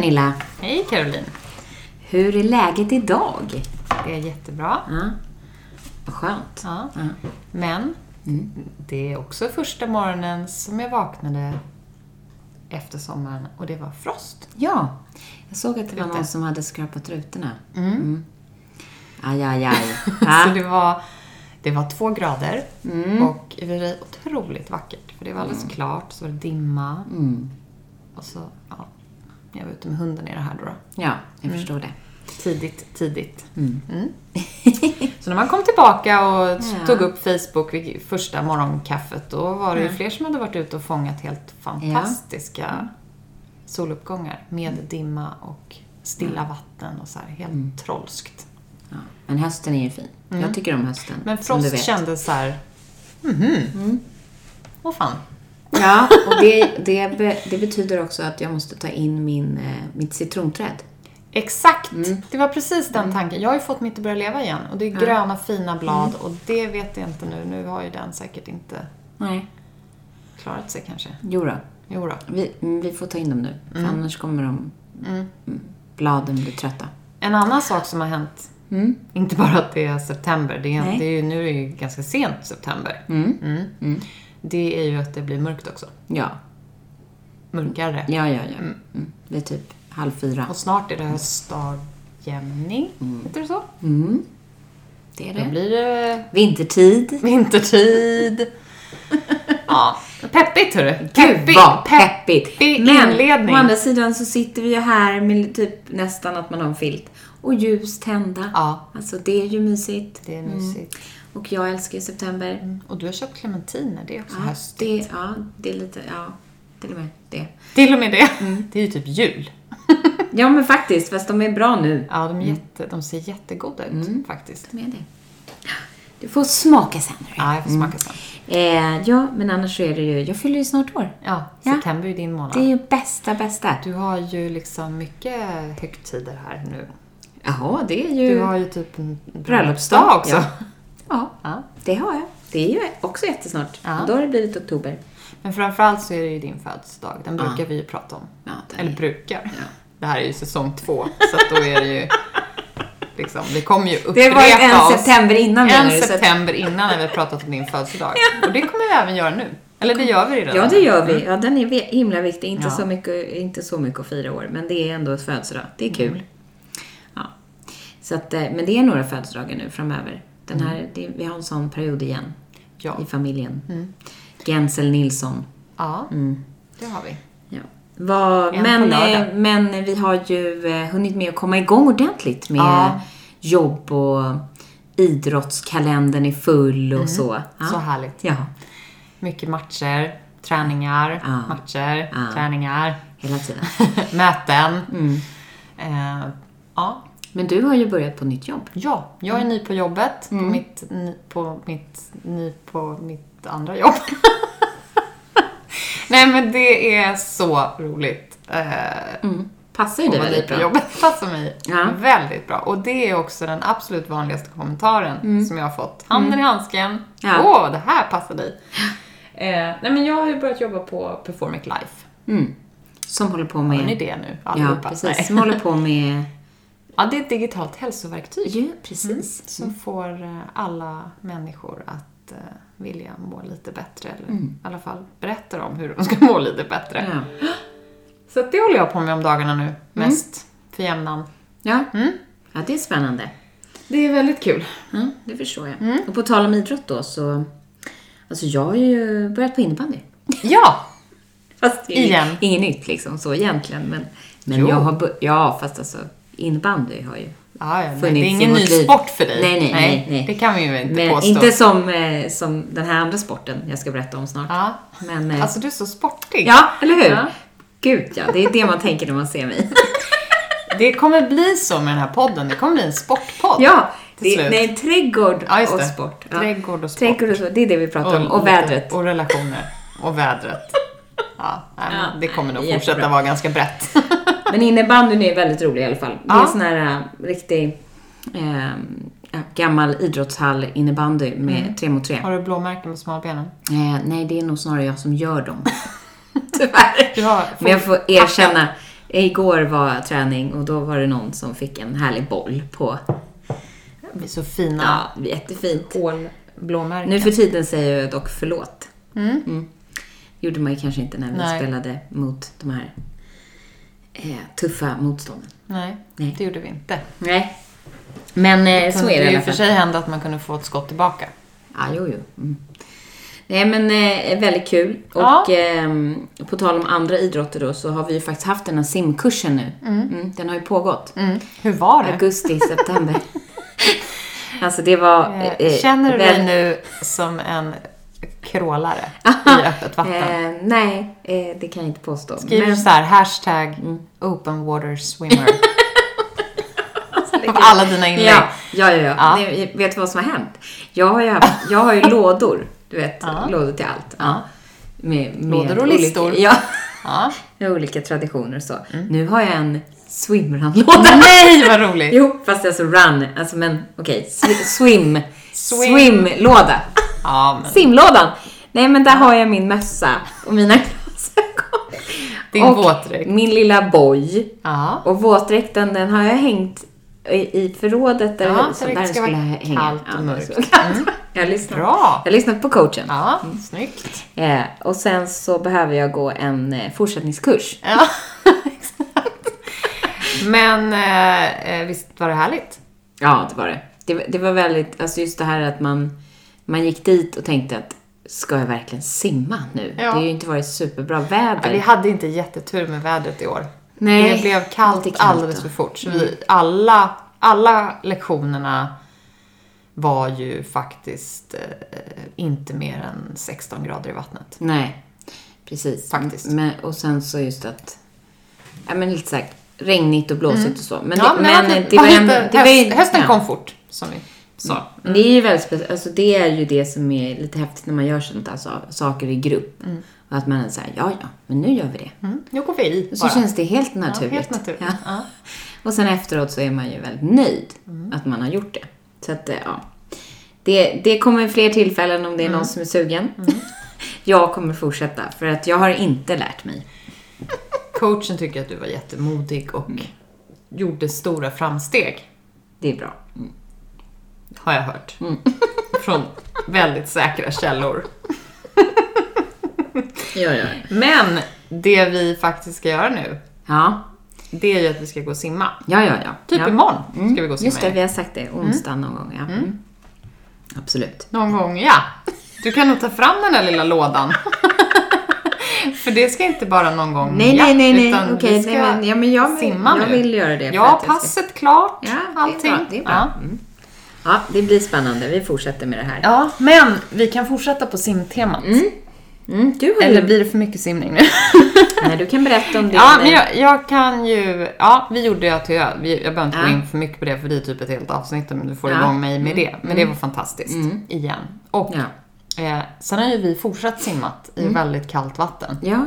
Pernilla! Hej Caroline! Hur är läget idag? Det är jättebra. Ja, vad skönt. Ja. Ja. Men det är också första morgonen som jag vaknade efter sommaren och det var frost. Ja, jag såg att det var Ute. någon som hade skrapat rutorna. Mm. Aj, aj, aj. Så det var, det var två grader Mm. och det var otroligt vackert. För det var alldeles klart, så var det dimma Mm. och så, ja. Jag var ute med hunden i det här då. Ja, jag förstår det. Tidigt, tidigt. Mm. Mm. så när man kom tillbaka och Ja. tog upp Facebook vid första morgonkaffet, då var det ju Mm. fler som hade varit ute och fångat helt fantastiska soluppgångar med dimma och stilla vatten och så här, helt Mm. trollskt. Ja. Men hösten är ju fin. Jag tycker om hösten. Men Frost kändes så här, mhm, åh fan. Ja, och det, det, det betyder också att jag måste ta in min, eh, mitt citronträd. Exakt! Mm. Det var precis den tanken. Jag har ju fått mitt att börja leva igen och det är gröna fina blad Mm. och det vet jag inte nu. Nu har ju den säkert inte Nej. klarat sig kanske. Jo då. Jo då. Vi, mm, vi får ta in dem nu. För annars kommer de, Mm. mm, bladen bli trötta. En annan sak som har hänt, Mm. inte bara att det är september, det är, det är ju, nu är det ju ganska sent september. Mm. Mm. Mm. Det är ju att det blir mörkt också. Ja. Mörkare. Ja, ja, ja. Mm. Det är typ halv fyra. Och snart är det höstdagjämning. Heter det så? Mm. Det är Då det. blir det Vintertid. vintertid. ja, peppigt hörru. Gud vad peppigt! peppig Men inledning. å andra sidan så sitter vi ju här med typ nästan att man har en filt. Och ljus tända. Ja, Alltså det är ju mysigt. det är mysigt. Och jag älskar ju september. Mm. Och du har köpt clementiner, det är också Ja, höst. det, ja, det är lite, ja, till och med det. Till och med det. Mm. Det är ju typ jul. Ja men faktiskt, fast de är bra nu. Ja, de, är jätte, de ser jättegoda ut Mm. faktiskt. Med det. Du får smaka sen. Ja, jag får smaka sen. Eh, ja, men annars så är det ju, jag fyller ju snart år. Ja, Ja. september är ju din månad. Det är ju bästa, bästa. Du har ju liksom mycket högtider här nu. Jaha, det är ju... Du har ju typ en bröllopsdag också. ja. Ja, Ja. det har jag. Det är ju också jättesnart. Ja. Då har det blivit oktober. Men framförallt så är det ju din födelsedag. Den Ja. brukar vi ju prata om. Ja, Eller brukar. Ja. Det här är ju säsong två, så att då är det ju... Liksom, det kommer ju upprepa Det var ju en oss. september innan En september innan när vi har pratat om din födelsedag. Och det kommer vi även göra nu. Eller det gör vi redan. Ja, det gör vi. Ja, den är himla viktig. Inte, Ja. så mycket, inte så mycket att fira år, men det är ändå ett födelsedag. Det är kul. Mm. Ja. Så att, eh, men det är några födelsedagar nu framöver. Den här, det, vi har en sån period igen Mm. Ja. i familjen. Mm. Gensel Nilsson. ja, Mm. det har vi. Ja. En men, eh, men vi har ju eh, hunnit med att komma igång ordentligt med Ja. jobb och idrottskalendern är full och så. Ja. Mm. Så härligt. ja, Mycket matcher, träningar, Ja. matcher, träningar, hela tiden. möten. Mm. Eh, ja. Men du har ju börjat på nytt jobb. ja, jag är ny på jobbet. Mm. På, mitt, ny, på, mitt, ny på mitt andra jobb. Nej, men det är så roligt. Eh, Mm. Passar ju ny väldigt bra. jobbet. Passar mig Ja. väldigt bra. Och det är också den absolut vanligaste kommentaren som jag har fått. Handen i handsken. Mm. Ja. Åh, det här passar dig. Eh, nej, men jag har ju börjat jobba på Performic Life. Mm. Som håller på Har ni med... det nu Ja, allihopa? precis. Nej. Som håller på med... Ja, det är ett digitalt hälsoverktyg. Ja, precis. Som får eh, alla människor att eh, vilja må lite bättre. Eller i alla fall berättar om hur de ska må lite bättre. Ja. Så det håller jag på med om dagarna nu. Mest för jämnan. Ja. Mm. ja, det är spännande. Det är väldigt kul. Ja, det förstår jag. Och på tal om idrott då så... Alltså jag har ju börjat på innebandy. Ja! Fast Igen. Inget nytt liksom så egentligen. Men, men Jo. jag har Ja, fast alltså innebandy har ju Ja, ja, funnits det är ingen ny liv. sport för dig. Nej, nej, nej. nej. Det kan vi ju inte Men påstå. inte som, eh, som den här andra sporten jag ska berätta om snart. Ja. Men, eh, Alltså, du är så sportig. ja, eller hur? Ja. Gud ja, det är det man tänker när man ser mig. Det kommer bli så med den här podden. Det kommer bli en sportpodd. ja, det, slut. nej, trädgård Ja, och sport. Ja. Trädgård och sport. Trädgård och sport, det är det vi pratar om. Och vädret. Och relationer. Och vädret. Ja, nej, Ja, det kommer nog jättebra. fortsätta vara ganska brett. Men innebandyn är väldigt rolig i alla fall. Det är Ja. sån här äh, riktig ja, gammal idrottshall innebandy med Mm. tre mot tre. Har du blåmärken på smalbenen? Eh, nej, det är nog snarare jag som gör dem. Tyvärr. Har Men jag får erkänna, igår var träning och då var det någon som fick en härlig boll på, Det är så fina ja, jättefint. hålblåmärken. Nu för tiden säger jag dock förlåt. Mm. gjorde man ju kanske inte när vi Nej. spelade mot de här eh, tuffa motstånden. Nej, Nej. det gjorde vi inte. Nej. Men eh, så kunde är det i ju alla för fall. sig hända att man kunde få ett skott tillbaka. Ja, jo, jo. Mm. Nej, men eh, väldigt kul. Ja. Och ehm, på tal om andra idrotter då så har vi ju faktiskt haft den här simkursen nu. Mm, den har ju pågått. Mm. Hur var det? Augusti, september. alltså det var... Eh, eh, Känner du väl- dig nu som en krålare i öppet vatten? Eh, nej, eh, det kan jag inte påstå. Skriver Men- så här, hashtag open water swimmer. Av alla dina inlägg. Ja, ja, ja. ja. Ja. Nej, vet du vad som har hänt? Jag har ju, haft, jag har ju lådor. Du vet, lådor till allt. Ja. Med, med Lådor och olika- listor. Ja, Ja. med olika traditioner och så. Mm. Nu har jag en swimrunlåda. Nej, vad roligt! Jo, fast alltså run. Alltså men okej, swim. Swim. Swimlåda. Ja, men Simlådan. Nej men där har jag min mössa och mina glasögon. din och våtdräkt. min lilla boj. Ja. Och våtdräkten den har jag hängt i, förrådet där, Ja, så där ska skulle vara hänga. kallt och mörkt. kallt. Jag har lyssnat. Bra! Jag har lyssnat på coachen. Ja, snyggt. Eh, och sen så behöver jag gå en eh, fortsättningskurs. Ja, exakt. Men eh, eh, visst var det härligt? Ja, det var det. det. var- Det var väldigt, alltså just det här att man, man gick dit och tänkte att ska jag verkligen simma nu? Ja. Det har ju inte varit superbra väder. Ja, vi hade inte jättetur med vädret i år. Nej, det blev kallt, kallt alldeles då. för fort. Så vi, alla, alla lektionerna var ju faktiskt eh, inte mer än 16 grader i vattnet. Nej, precis. Faktiskt. Men, och sen så just att, ja men lite såhär regnigt och blåsigt och så. Men, ja, det, men, men det, det var ändå... Det var höst, hösten ja. kom fort, som vi sa. Men det är ju väldigt speciellt, alltså det är ju det som är lite häftigt när man gör sånt där så, saker i grupp. Och att man såhär, ja ja, men nu gör vi det. Mm, nu går vi i Och så bara. känns det helt naturligt. Ja, helt naturligt. Ja. Ja. Och sen efteråt så är man ju väldigt nöjd Mm. att man har gjort det. Så att, eh, ja. Det, det kommer fler tillfällen om det är Mm. någon som är sugen. Jag kommer fortsätta, för att jag har inte lärt mig. Coachen tycker att du var jättemodig och gjorde stora framsteg, Det är bra. Har jag hört. Mm. Från väldigt säkra källor. Ja, ja. Men det vi faktiskt ska göra nu, Ja, det är ju att vi ska gå och simma. ja, ja. ja. Typ ja. imorgon ska vi gå och simma Just det, vi har sagt det. Onsdag någon gång, ja. Mm. Absolut. Någon gång, ja. Du kan nog ta fram den där lilla lådan. För det ska inte bara någon gång, Nej, ja, nej, nej, nej. utan Okej, vi ska nej, men, ja, men jag, simma jag nu. vill göra det. Ja, jag ska- passet klart, Ja, det är allting. bra, det är bra. Ja. Mm. Det blir spännande. Vi fortsätter med det här. ja, men vi kan fortsätta på simtemat. Mm, har Eller ju... blir det för mycket simning nu? Nej, du kan berätta om din... Ja, men jag, jag kan ju... Ja, vi gjorde jag till ö. Vi- Jag behöver inte gå Ja. in för mycket på det, för det är typ ett helt avsnitt om du får Ja. igång mig med det. Men det var fantastiskt. Igen. Och Ja. eh, sen har ju vi fortsatt simmat i väldigt kallt vatten. ja.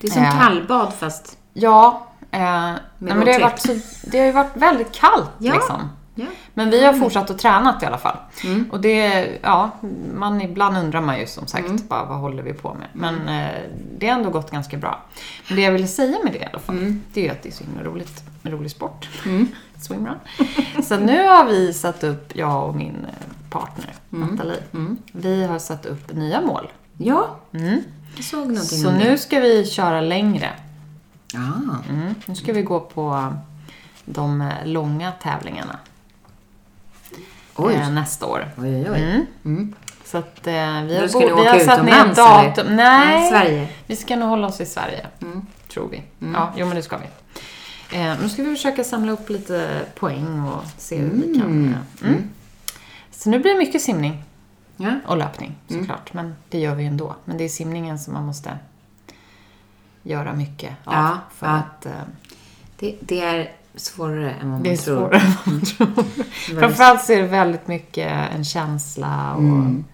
Det är som Ja. kallbad fast... Ja, eh, nej, men det har, ju varit så, det har ju varit väldigt kallt liksom. Ja. Men vi har fortsatt att tränat i alla fall. Mm. Och det, ja, man, ibland undrar man ju som sagt, Mm. bara, vad håller vi på med? Men eh, det har ändå gått ganska bra. Men det jag ville säga med det i alla fall, Mm. det är ju att det är så himla roligt, en rolig sport. Swimrun. så nu har vi satt upp, jag och min eh, partner, Mm. Nathalie, vi har satt upp nya mål. Ja, Mm. jag såg någonting Så nu ska vi köra längre. Ah. Mm. Nu ska vi gå på de eh, långa tävlingarna. Eh, nästa år. Oj, oj, oj. Mm. Mm. Så att eh, vi har, ska vi har satt ner datum. eller? Nej, Sverige. vi ska nog hålla oss i Sverige. Mm. Tror vi. Ja, jo men det ska vi. Eh, nu ska vi försöka samla upp lite poäng och se hur vi kan... eh, Mm. Så nu blir det mycket simning Ja. och löpning såklart. Men det gör vi ju ändå. Men det är simningen som man måste göra mycket av. Ja, för ja. att eh, Det, det är svårare än vad man det är tror. svårare än man tror. Framförallt så är det väldigt mycket en känsla och Mm.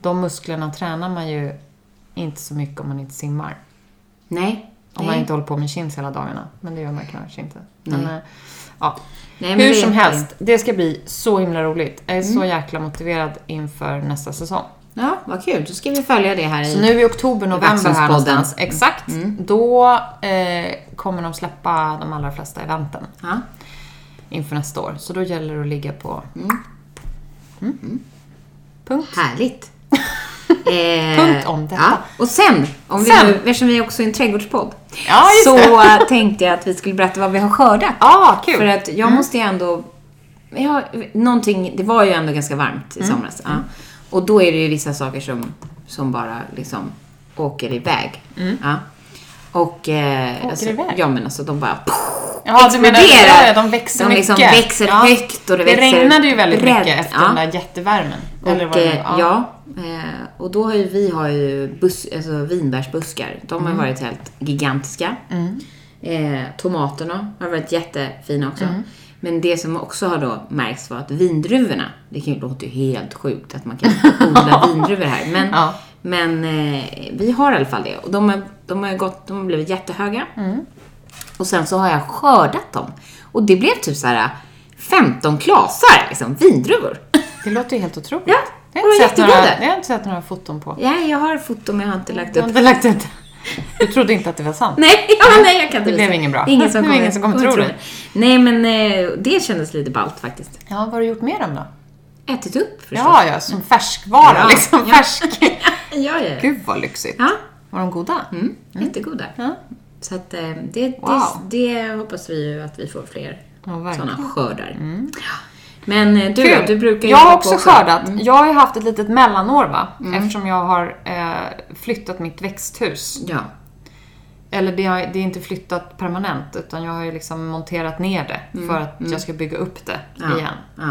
de musklerna tränar man ju inte så mycket om man inte simmar. Nej. Om nej. man inte håller på med chins hela dagarna. Men det gör man kanske inte. Men, Nej. eh, ja. nej, men Hur som helst, det ska bli så himla roligt. Jag är Mm. så jäkla motiverad inför nästa säsong. Ja, vad kul. Då ska vi följa det här Så i... nu i oktober, november här någonstans. Exakt. Mm. Då eh, kommer de släppa de allra flesta eventen Ja. inför nästa år. Så då gäller det att ligga på... Mm. Mm. Punkt. Härligt. Eh, Punkt om detta. Ja. Och sen, om Sen. Vi nu, eftersom vi är också är en trädgårdspodd, Ja, så tänkte jag att vi skulle berätta vad vi har skördat. Ja, kul. För att jag måste ju ändå... Ja, någonting, det var ju ändå ganska varmt i Mm. somras. Ja. Och då är det ju vissa saker som, som bara liksom åker iväg. Ja. Och... Eh, Mm. Åker alltså, iväg? Ja, men alltså de bara... Ja, du menar, ja, de växer De mycket. liksom växer högt och det det växer regnade ju väldigt bredd. mycket efter Ja. den där jättevärmen. Eller Och, vad det eh, var. ja, eh, och då har ju vi har ju bus, alltså vinbärsbuskar. De Mm. har varit helt gigantiska. Eh, tomaterna har varit jättefina också. Mm. Men det som också har då märkts var att vindruvorna, det kan ju helt sjukt att man kan odla vindruvor här. Men, Ja. men eh, vi har i alla fall det. Och de har, de har, gått, de har blivit jättehöga. Mm. Och sen så har jag skördat dem. Och det blev typ så här 15 klasar liksom, vindruvor. Det låter ju helt otroligt. Ja, jag, har inte sett några, jag har inte sett några foton på. Ja, jag har foto men jag har inte lagt Du har upp. inte lagt ut Du trodde inte att det var sant? Nej, ja, nej, jag kan inte Det blev ingen bra. Ingen som kommer, ingen som kommer tro det. Nej, men eh, det kändes lite ballt faktiskt. Ja, vad har du gjort med dem då? Ätit upp förstås. Ja, ja, som färskvara Ja, liksom. ja. Färsk. ja, ja. ja. Gud vad lyxigt. ja. Var de goda? Mm, jättegoda. Ja. Så att eh, det, Wow. det, det hoppas vi ju att vi får fler Ja, sådana skördar. Ja. Men eh, du? Kul. Du brukar ju Jag har också på skördat. Mm. Jag har ju haft ett litet mellanår va? Eftersom jag har eh, flyttat mitt växthus. Ja. Eller det, har, det är inte flyttat permanent utan jag har ju liksom monterat ner det för att jag ska bygga upp det Ja. igen. ja,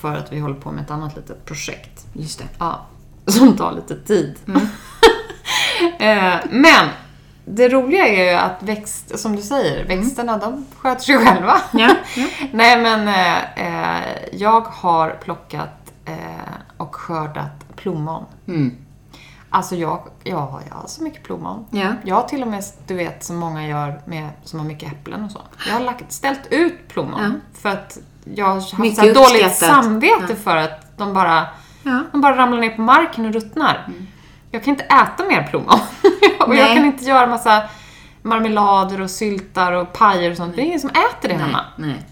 För att vi håller på med ett annat litet projekt. just det. Ja, som tar lite tid. Mm. eh, men det roliga är ju att växt, som du säger, växterna de sköter sig själva. Mm. Ja, ja. Nej men eh, eh, jag har plockat eh, och skördat plommon. Mm. Alltså jag, ja, jag har så mycket plommon. Ja. Jag har till och med, du vet, som många gör med, som har mycket äpplen och så. Jag har lagt, ställt ut plommon Ja. för att jag har haft Mycket så här dåligt samvete för att de bara, de bara ramlar ner på marken och ruttnar. Jag kan inte äta mer plommon. och jag kan inte göra massa marmelader och syltar och pajer och sånt. Det är ingen som äter det hemma. Nej.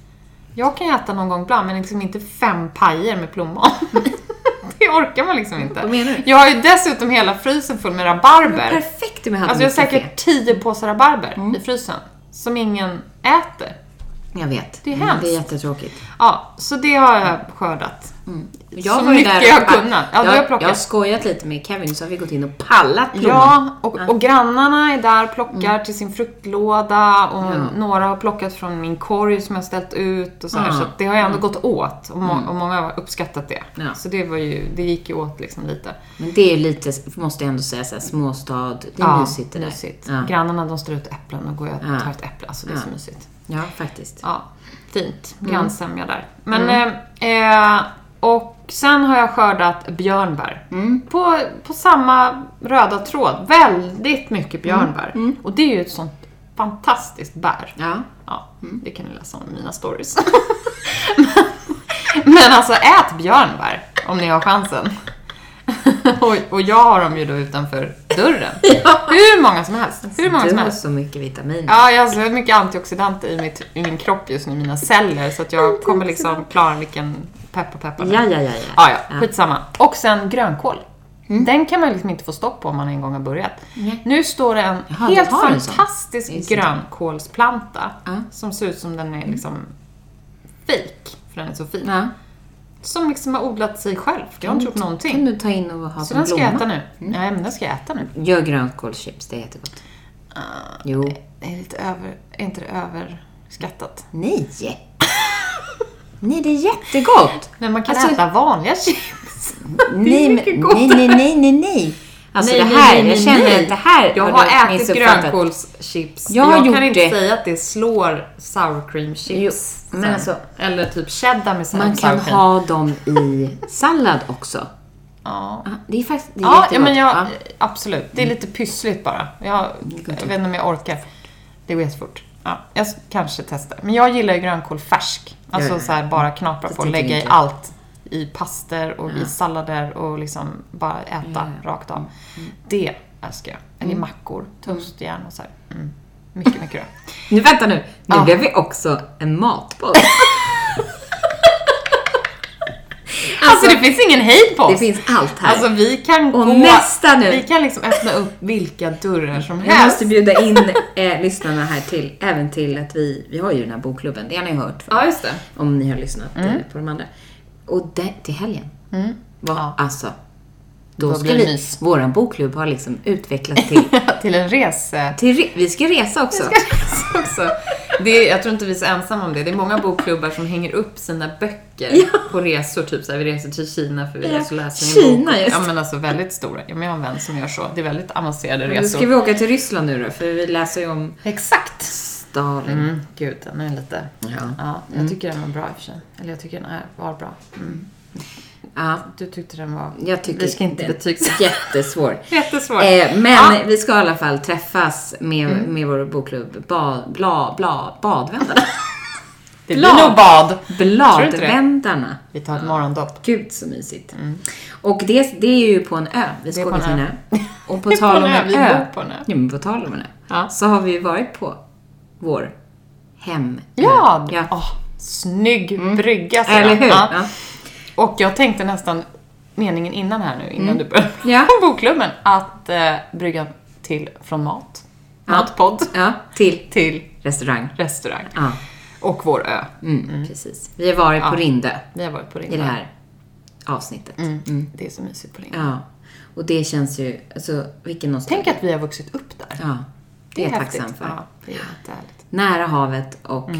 Jag kan äta någon gång ibland, men liksom inte fem pajer med plommon. det orkar man liksom inte. Vad menar du? Jag har ju dessutom hela frysen full med rabarber. Perfekt om jag hade Alltså jag har säkert tio påsar rabarber Mm. i frysen. Som ingen äter. Jag vet. Det är Mm, hemskt. Det är jättetråkigt. Ja, så det har jag skördat. Jag Så ju mycket där- jag har kunnat. Ja, jag jag, jag har skojat lite med Kevin så har vi gått in och pallat plommon. Ja, och, och grannarna är där och plockar till sin fruktlåda och Mm. Ja. några har plockat från min korg som jag ställt ut och så, här, Ja. så det har ju ändå gått åt och, må, och många har uppskattat det. Mm. Ja. Så det var ju, det gick ju åt liksom lite. Men det är lite, måste jag ändå säga, så här, småstad. Det är mysigt det där. mysigt. Ja. Grannarna de står ut äpplen och går jag och Ja. tar ett äpple. Alltså det är Ja. så mysigt. ja, faktiskt. Ja, fint. Mm. Grannsämja där. Men, eh, eh, och sen har jag skördat björnbär. Mm. På, på samma röda tråd. Väldigt mycket björnbär. Mm. Och det är ju ett sånt fantastiskt bär. Ja. Ja, det kan ni läsa om i mina stories. men, men alltså, ät björnbär om ni har chansen. och, och jag har dem ju då utanför dörren. Hur många som helst. Hur många du som har helst. så mycket vitaminer. Ja, jag har så mycket antioxidanter i, mitt, i min kropp just nu, i mina celler, så att jag kommer liksom klara vilken peppa peppa. Ja, ja, ja. ja. Ja, ja, skitsamma. Och sen grönkål. Den kan man liksom inte få stopp på om man en gång har börjat. Nej. Nu står det en Jaha, helt har fantastisk grönkålsplanta Ja. som ser ut som den är liksom fake, för den är så fin. Som liksom har odlat sig själv. Jag har inte gjort Kan någonting. du ta in och ha Så den ska jag blomma? äta nu. Nej, men den ska jag äta nu. Gör grönkålschips, det är jättegott. Jo. Det är lite över... Är inte det överskattat? Nej! Nej, det är jättegott! Men man kan Alltså- äta vanliga chips. Nej, men, godare. nej, nej, nej, nej, nej. Alltså Nej, det här, nej, jag nej, känner nej. att det här Jag har ätit grönkålschips. Jag har gjort kan inte det. säga att det slår sour cream chips. Jo, men sen. alltså- Eller typ cheddar med sour Man kan cream. ha dem i sallad också. Ja. Ja, Det är faktiskt det är Ja, ja, men jag, Ja. absolut. Det är lite pyssligt bara. Jag, jag vet inte om jag orkar. Det går jättefort. Ja, jag kanske testar. Men jag gillar ju grönkål färsk. Alltså så här, bara knapra på och lägga i allt. I paster och i sallader och liksom bara äta rakt av. Det älskar jag. Eller i mackor, toastjärn och så. Mm. Mycket, mycket bra. Nu vänta nu. Nu Ja. blev vi också en matpodd. Alltså, det finns ingen hejd på oss. det finns allt här. Alltså vi kan Och gå... nästa nu. Vi kan liksom öppna upp vilka dörrar som Jag helst. måste bjuda in eh, lyssnarna här till, även till att vi, vi har ju den här bokklubben, det har ni hört för, Ja, just det. om ni har lyssnat eh, på de andra. Och det, till helgen, va, Ja. alltså, då Då ska vi, mys. våran bokklubb har liksom utvecklats till, Till en rese... till re, vi ska resa också. också. Det är, jag tror inte vi är så ensamma om det. Det är många bokklubbar som hänger upp sina böcker på resor. Typ såhär, vi reser till Kina för vi Ja, läser en Kina, bok. just Ja men alltså väldigt stora. Ja, men jag har en vän som gör så. Det är väldigt avancerade Nu resor. ska vi åka till Ryssland nu då, för vi läser ju om Exakt. Stalin. Mm, gud, den är lite... Ja. Ja, jag tycker den var bra i och för sig. Eller jag tycker den är, var bra. Mm. Ja, Du tyckte den var... jag tycker Vi ska inte betygsätta. jättesvår. Jättesvår. Eh, men Ja. vi ska i alla fall träffas med, med vår bokklubb, ba, bla, bla, Badvändarna. det blir nog bad. Bladvändarna. Vi tar ett morgondopp. Gud så mysigt. Och det, det är ju på en ö. Vi ska åka till en ö. Och på tal på om en ö. Vi bor på en ö. Ja, men på tal om en ö. Ja. Så har vi ju varit på vår hem. Ja! ja. Åh, snygg brygga ser Eller hur? Ja. Ja. Och jag tänkte nästan meningen innan här nu, innan du började Ja. bokklubben, att eh, brygga till från mat, matpodd, ja. Till till restaurang. restaurang. Ja. Och vår ö. Mm, Precis. Vi har varit på Ja. Rindö Vi har varit på i Ringö. det här avsnittet. Mm. Det är så mysigt på Ringö. Ja. Och det känns ju, alltså vilken nostalgi. Tänk att vi har vuxit upp där. Ja. Det är jag häftigt. tacksam för. Ja, det är jättehärligt. Nära havet och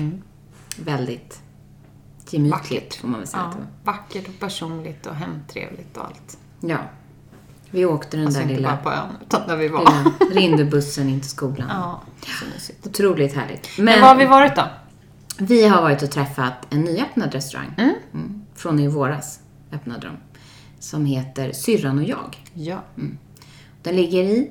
väldigt gemytligt Vackert. får man väl säga. Ja, vackert och personligt och hemtrevligt och allt. Ja. Vi åkte den Alltså där inte lilla, bara på ön, utan där vi var. lilla Rindebussen in till skolan. Ja, så mysigt. Otroligt härligt. Men, Men, var har vi varit då? vi har varit och träffat en nyöppnad restaurang. Mm. Mm. Från i våras öppnade de. Som heter Syrran och jag. Ja. Den ligger i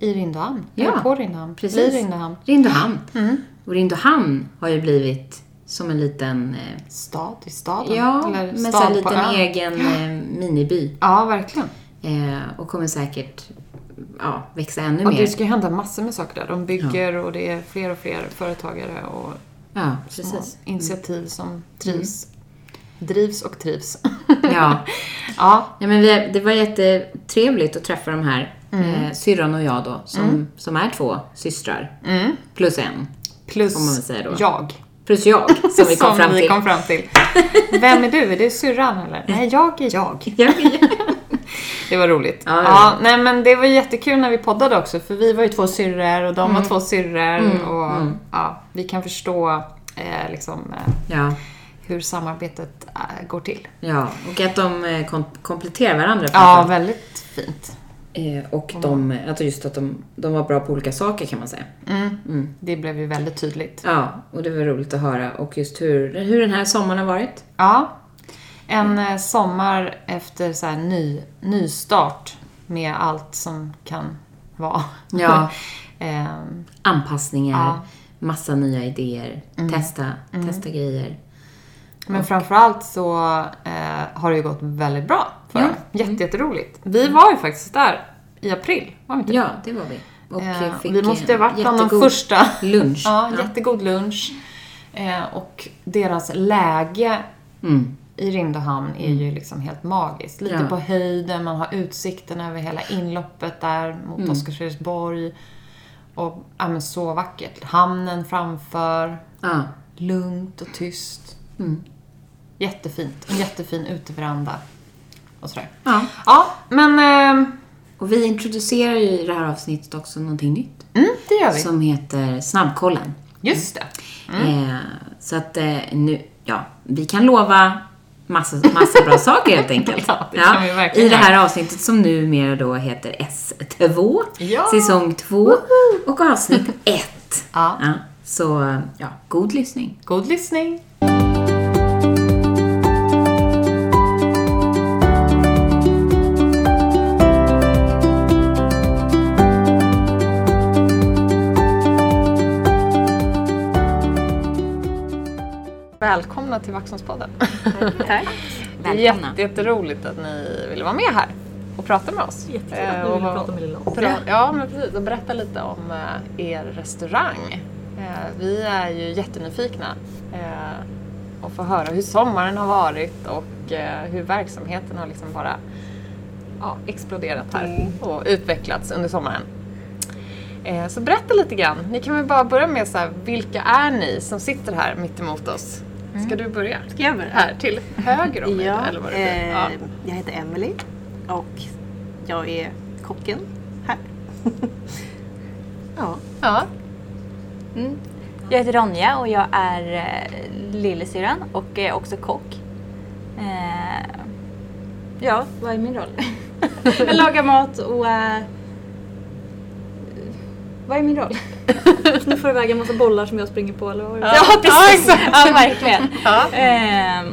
I Rindehamn. Ja, Eller på Rindehamn. precis. Blir Rindehamn. Rindehamn. Mm. Och Rindehamn har ju blivit som en liten, eh, Stad i staden. ja, Eller men stad på liten ön. egen eh, miniby. Ja, verkligen. Eh, och kommer säkert ja, växa ännu Och mer. det ska ju hända massor med saker där. De bygger och det är fler och fler företagare och Ja, precis. initiativ som trivs. Drivs och trivs. Ja. ja. ja men vi, det var jättetrevligt att träffa de här. Mm. Eh, syrran och jag då, som, som är två systrar. Plus en. Plus Får man väl säga då. jag. Plus jag, som vi kom fram vi till. kom fram till. Vem är du? Är det syrran eller? Nej, jag är jag. Ja, ja. Det var roligt. Ja, Ja, nej men det var jättekul när vi poddade också för vi var ju två syrror och de var två syrror och ja, vi kan förstå eh, liksom eh, ja. hur samarbetet eh, går till. Ja, och att de eh, kom, kompletterar varandra Ja, väldigt fint. Eh, och de, alltså just att de, de var bra på olika saker kan man säga. Det blev ju väldigt tydligt. Ja, och det var roligt att höra. Och just hur, hur den här sommaren har varit. Ja. En eh, sommar efter så ny, nystart med allt som kan vara. Ja. Ehm, Anpassningar, Ja. Mm. massa nya idéer, testa, testa grejer. Men framförallt så eh, har det ju gått väldigt bra för Ja. dem. Jätte, jätteroligt. Vi var ju faktiskt där i april, var vi inte? Ja, det var vi. Och Eh, fick vi måste ha varit bland de första. lunch. Ja, jättegod lunch. Eh, och deras läge Mm. i Rindehamn är ju liksom helt magiskt. Lite Ja. på höjden, man har utsikten över hela inloppet där mot Mm. Oscarsfredriksborg. Och ja, men så vackert. Hamnen framför. Ja. Lugnt och tyst. Mm. Jättefint. En jättefin uteveranda. Och sådär. Ja. Ja, men eh, Och vi introducerar ju i det här avsnittet också någonting nytt. Mm, det gör vi. Som heter Snabbkollen. Just det. Eh, så att eh, nu, ja, vi kan lova massa, massa bra saker helt enkelt. Ja, det kan vi verkligen I det här avsnittet som numera då heter S2, Ja. säsong 2 och avsnitt 1. Ja. så, ja, god lyssning. God lyssning. Välkomna till Vaxholmspodden. Tack. Det är Välkomna. jätte, jätteroligt att ni ville vara med här och prata med oss. Jättekul Eh, att ni och vill vad- prata med Lilla Oss. Ja, men precis. Och berätta lite om eh, er restaurang. Eh, vi är ju jättenyfikna eh, och få höra hur sommaren har varit och eh, hur verksamheten har liksom bara ja, exploderat här och utvecklats under sommaren. Eh, så berätta lite grann. Ni kan väl bara börja med så här, vilka är ni som sitter här mitt emot oss? Ska du börja? Ska jag börja? Här till höger om mig Ja, eller vad det blir. eh, Ja. jag heter Emily och jag är kocken här. ja. ja. Mm. Jag heter Ronja och jag är eh, lillasyrran och är också kock. Eh, ja, vad är min roll? jag lagar mat och... Eh, vad är min roll? Nu får du väga en massa bollar som jag springer på eller vad? Ja, precis! Ja, verkligen. Ja. Ehm,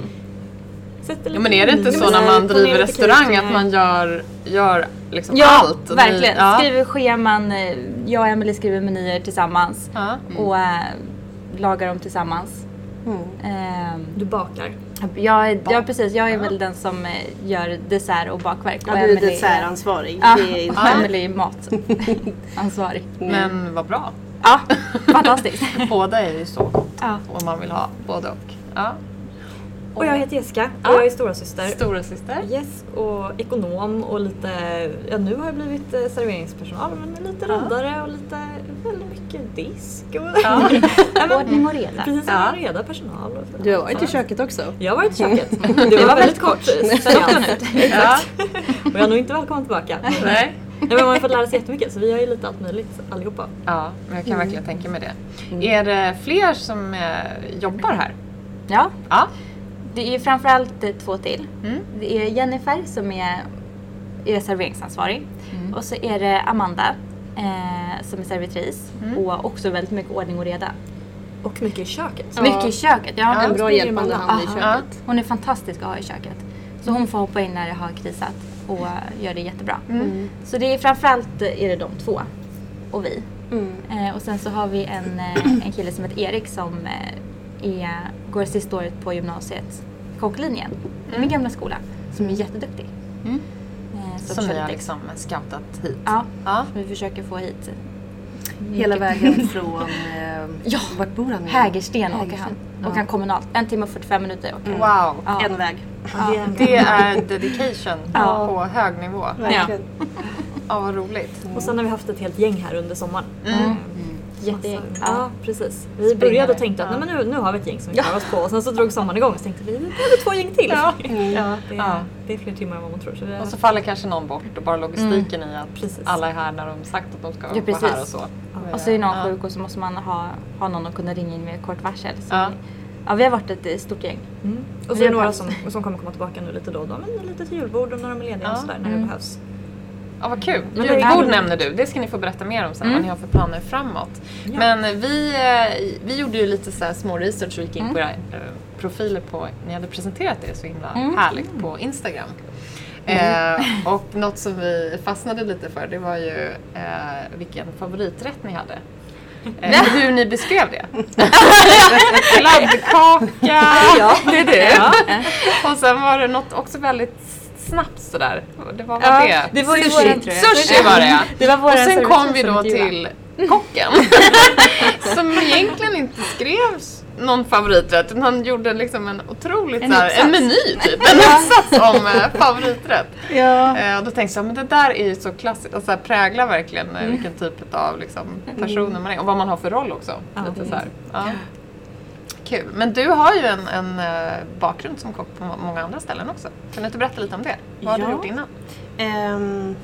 Ja, men är det inte så när man driver restaurang att man gör, gör liksom ja, allt? Och ni- verkligen. ja. Skriver scheman, eh, jag och Emelie skriver menyer tillsammans Ja. och eh, lagar dem tillsammans. Mm. Ehm, Du bakar. Jag, är- ja precis, jag är väl den som eh, gör dessert och bakverk. Ja, och du är dessertansvarig. Ja, är och Emelie är matansvarig. Men vad bra. Ja, fantastiskt. Båda är ju så gott Ja. och man vill ha både och. Ja. Och jag heter Jessica och Ja. jag är storasyster. Stora syster. Yes, och ekonom och lite, ja nu har jag blivit eh, serveringspersonal men lite roddare och lite, väldigt mycket disk och Ja. Ordning och reda. precis Ja. reda personal. Och. Du har varit i köket också. Jag har varit i köket. Det var, väldigt kort. Hon ut. Ja. Och jag är nog inte välkommen tillbaka. Nej. Nej, men man har fått lära sig jättemycket så vi har ju lite allt möjligt allihopa. Ja, men jag kan verkligen tänka mig det. Är det fler som eh, jobbar här? Ja, Ja. det är ju framförallt två till. Mm. Det är Jennifer som är, är serveringsansvarig. Och så är det Amanda eh, som är servitris och också väldigt mycket ordning och reda. Och mycket i köket. Mycket i köket. Ja. En bra hjälpande hand i Aha. köket. Hon är fantastisk att ha i köket. Så hon får hoppa in när det har krisat och gör det jättebra. Så det är framförallt eh, är det de två och vi. Mm. Eh, och sen så har vi en, eh, en kille som heter Erik som eh, är, går sista året på gymnasiet, kocklinjen, i min gamla skola, som är jätteduktig. Mm. Eh, Som ni har liksom scoutat hit? Ja, Ja. som vi försöker få hit. Hela vägen från... Eh, Ja. Vart bor han? Hägersten åker han. Och han kommunalt. En timme och 45 minuter åker han. Wow. Ja. En väg. Ja. Det är dedication Ja. på hög nivå. Verkligen. Ja, vad roligt. Och sen har vi haft ett helt gäng här under sommaren. Mm. Jättegäng. Ja. Ja, precis. Vi började och tänkte att nej, men nu, nu har vi ett gäng som vi klarar oss på och sen så drog sommaren igång och så tänkte vi har vi två gäng till. Ja. Ja, det, är, Ja. det är fler timmar än vad man tror. Så har, Och så faller kanske någon bort och bara logistiken i att Precis. alla är här när de sagt att de ska Ja, vara precis. här och så. Och så är någon Ja. sjuk och så måste man ha, ha någon att kunna ringa in med kort varsel. Så Ja. vi, ja, vi har varit ett eh, stort gäng. mm. Och Det så är det några som, som kommer komma tillbaka nu lite då och då. Men lite till julbord och när de är lediga Ja. och sådär när det Mm. behövs. Ja, vad kul. Men Julbord nämner du. Det ska ni få berätta mer om sen, Mm. vad ni har för planer framåt. Ja. Men vi, eh, vi gjorde ju lite så små research och gick in Mm. på era eh, profiler på, ni hade presenterat det så himla Mm. härligt på Instagram. Eh, och något som vi fastnade lite för det var ju eh, vilken favoriträtt ni hade. Eh, hur ni beskrev det. Kladdkaka, det är det. Och sen var det något också väldigt snabbt sådär. Det var vad Ja, det? det var ju sushi, våran, sushi var det ja. Det var Och sen kom vi då till kocken. som egentligen inte skrev s- någon favoriträtt utan han gjorde liksom en otroligt En här, en meny typ. En uppsats om eh, favoriträtt. Ja. Eh, och då tänkte jag, men det där är ju så klassiskt, alltså, så här, präglar verkligen Mm. eh, vilken typ av liksom, personer man är och vad man har för roll också. Lite så här. Ja. Kul. Men du har ju en, en eh, bakgrund som kock på må- många andra ställen också. Kan du inte berätta lite om det? Vad har Ja. du gjort innan? Ehm,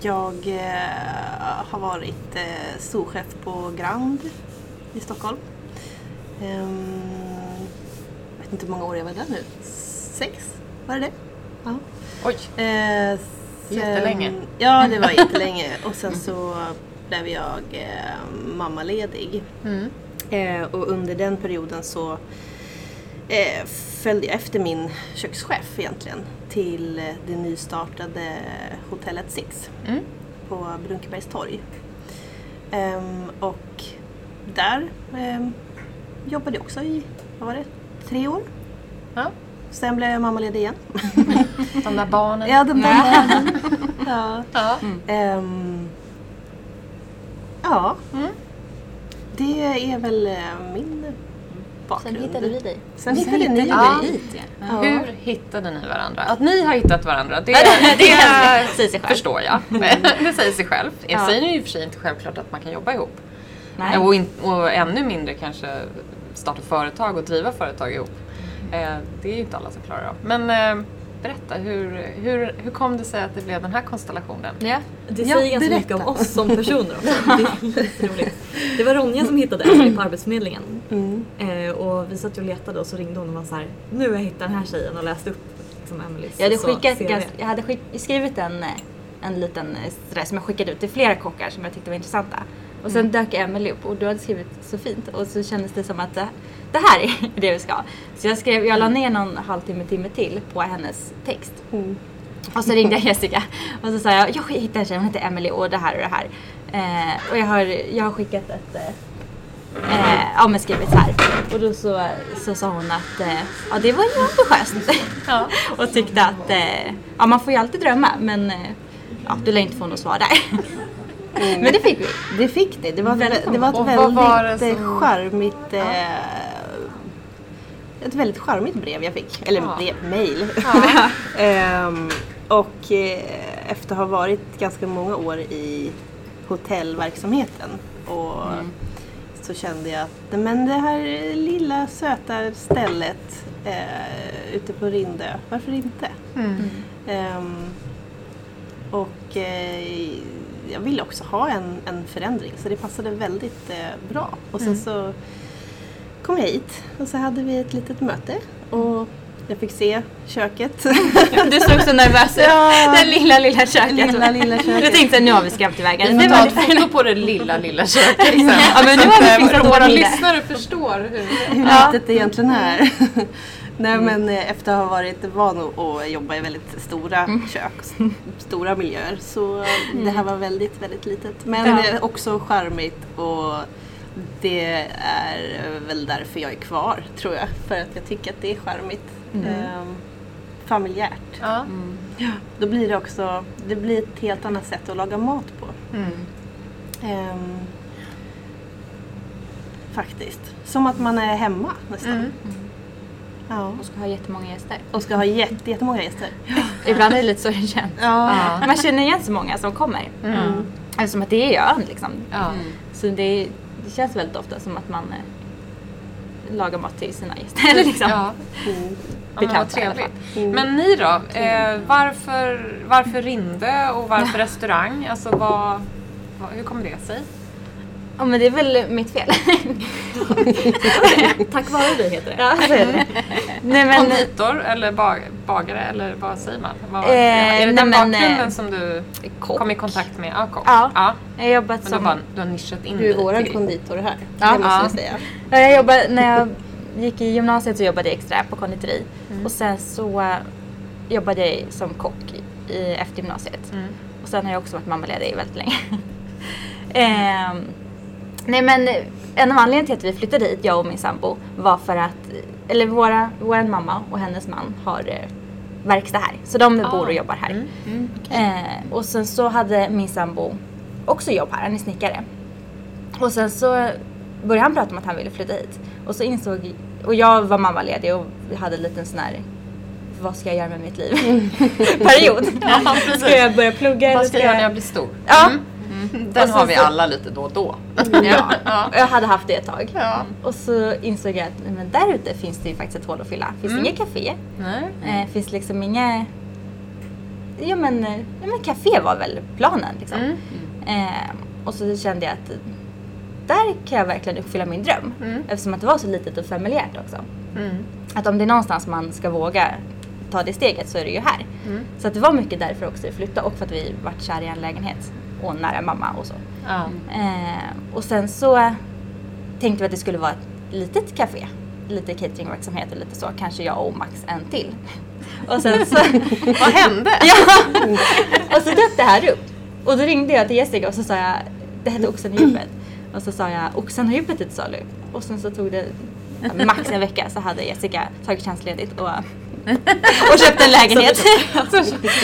jag eh, har varit eh, storchef på Grand i Stockholm. Ehm, jag vet inte hur många år jag var där nu. Sex? Var det det? Ja. Oj. Eh, sen- Jättelänge. Ja, det var jättelänge. Och sen så blev jag eh, mammaledig. Mm. Eh, och under den perioden så eh, följde jag efter min kökschef egentligen till eh, det nystartade hotellet Six Mm. på Brunkebergs torg. Ehm, och där ehm, jobbade jag också i, vad var det, tre år. Ja. Sen blev jag mammaledig igen. De där barnen. Ja, de där barnen. ja. Ja. Ehm, ja. Mm. Det är väl eh, min bakgrund. Sen hittade vi dig. Sen hittade ni Ja. mig. hit ja. Ja. Hur hittade ni varandra? Att ni har hittat varandra, det, det det säger sig själv. förstår jag. det säger sig själv. Det Ja. säger ju i och för sig inte självklart att man kan jobba ihop. Nej. Och, in, och ännu mindre kanske starta företag och driva företag ihop. Eh, det är ju inte alla som klarar av. Men eh, berätta, hur, hur, hur kom det sig att det blev den här konstellationen? Ja. Det Ja, säger ganska berätta. mycket om oss som personer också. Det är. Det var Ronja som hittade Emily på Arbetsförmedlingen. Mm. Eh, och vi satt och letade och så ringde hon och var så här, nu har jag hittat den här tjejen och läste upp liksom Emelies Jag hade, skickat, ganska, jag hade skick, skrivit en, eh, en liten eh, sådär, som jag skickade ut till flera kockar som jag tyckte var intressanta. Och sen dök Emily upp och du hade skrivit så fint och så kändes det som att det, det här är det vi ska. Så jag, skrev, jag la ner någon halvtimme, timme till på hennes text. Mm. Och så ringde jag Jessica och så sa jag, jag hittade en tjej, hon heter Emily och det här och det här. Eh, och jag har, jag har skickat ett eh, eh, ja men skrivit så här. Och då så, så sa hon att eh, ja det var ju ambitiöst. Ja. och tyckte att eh, ja man får ju alltid drömma men eh, ja, du lär inte få något svar där. Men det fick vi. Det fick det. Det var, Väldigt det var ett Och väldigt var som- charmigt eh, ett väldigt charmigt brev jag fick. Eller Ja. brev, mail. Ja. Ehm, och eh, efter att ha varit ganska många år i hotellverksamheten och så kände jag att men det här lilla söta stället eh, ute på Rindö, varför inte? Mm. Ehm, och eh, jag ville också ha en, en förändring så det passade väldigt eh, bra. Och sen så kom jag hit och så hade vi ett litet möte och jag fick se köket. Du såg så nervös ut. Ja. Det lilla, lilla köket. Lilla, lilla köket. Jag tänkte nu har vi skrämt iväg Vi henne. får Det ta var ett foto på det lilla, lilla köket sen. Ja, men nu har vi fixat Våra lyssnare förstår hur... hur Ja. litet det egentligen är. Nej men eh, efter att ha varit van att- jobba i väldigt stora kök, s- stora miljöer så eh, det här var väldigt, väldigt litet. Men Ja. det är också charmigt och det är väl därför jag är kvar tror jag. För att jag tycker att det är charmigt. Ehm, familjärt. Ja. Då blir det också, det blir ett helt annat sätt att laga mat på. Mm. Ehm, faktiskt. Som att man är hemma nästan. Mm. Ja. Och ska ha jättemånga gäster. Och ska ha jätte, jättemånga gäster. Ibland är det lite så det känns. Ja. Ja. Man känner igen så många som kommer. Mm. Eftersom att det är ön liksom. Ja. Så det, det känns väldigt ofta som att man eh, lagar mat till sina gäster. Eller liksom. Ja. Mm. Ja, men Bekanta alla trevligt. Mm. Men ni då? Eh, varför, varför Rinde och varför restaurang? Alltså vad, vad, hur kommer det sig? Ja men det är väl mitt fel. Tack vare dig heter det. ja, så är det. Nej men, Konditor eller bag, bagare eller vad säger man? Vad, Eh, är det den nej, men, bakgrunden eh, som du kock. kom i kontakt med? Ja, kock. Ja. ja. Jag har jobbat Men du, som... bara, du har nischat in Du är dig våran konditor här. Ja. det måste Ja. jag säga. Ja, jag jobbade, när jag gick i gymnasiet så jobbade jag extra på konditori. Mm. Och sen så eh, jobbade jag som kock i, i, efter gymnasiet. Mm. Och sen har jag också varit mammaledig väldigt länge. Ehm, nej men en av anledningarna till att vi flyttade hit, jag och min sambo, var för att, eller våra, vår mamma och hennes man har eh, verkstad här. Så de Ah. bor och jobbar här. Mm. Mm. Eh, och sen så hade min sambo också jobb här, han är snickare. Och sen så började han prata om att han ville flytta hit. Och så insåg, och jag var mammaledig och hade en liten sån här vad ska jag göra med mitt liv? Period. Ja. Ska jag börja plugga Vad ska jag göra när jag blir stor? Ja. Mm. Mm. Den har vi så- alla lite då och då. Ja, Ja. och jag hade haft det ett tag. Ja. Och så insåg jag att men där ute finns det ju faktiskt ett hål att fylla. Finns Mm. café. Nej. Eh, finns liksom inga ja men, eh, ja men café var väl planen liksom. Mm. Eh, och så kände jag att där kan jag verkligen uppfylla min dröm. Mm. Eftersom att det var så litet och familjärt också. Mm. Att om det är någonstans man ska våga ta det steget så är det ju här. Mm. Så att det var mycket därför också vi flyttade och för att vi vart kära i en lägenhet och nära mamma och så. Ja. Eh, och sen så tänkte vi att det skulle vara ett litet café. Lite cateringverksamhet och lite så. Kanske jag och Max en till. Och sen så... Vad hände? ja! Och så dök det här upp. Och då ringde jag till Jessica och så sa jag, det hette Oxen i djupet. Och så sa jag, Oxen har djupet är till salu. Och sen så tog det ja, max en vecka så hade Jessica tagit tjänstledigt och, och köpt en lägenhet.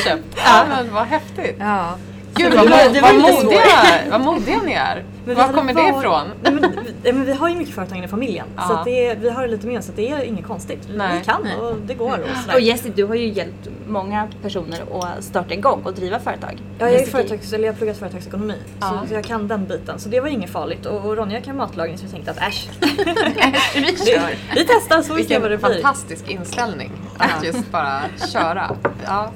Köpt. Ja, men vad häftigt. Ja. Gud vad, vad, modiga, vad modiga ni är. Men Var kommer det var- ifrån? Nej, men, vi- men vi har ju mycket företagande i familjen. Så Ja. att det är, vi har det lite med oss. Så att det är inget konstigt. Nej. vi kan och det går. Och sådär. Och Jessie, du har ju hjälpt många personer att starta igång och driva företag. Ja, jag, är Jessica- företags, eller jag har pluggat företagsekonomi Ja. så, så jag kan den biten. Så det var inget farligt. Och, och Ronja kan matlagning så vi tänkte att äsch, Vi vi, kör. vi testar så vi ser vad det Vilken blir. fantastisk inställning. Att just bara köra. Ja.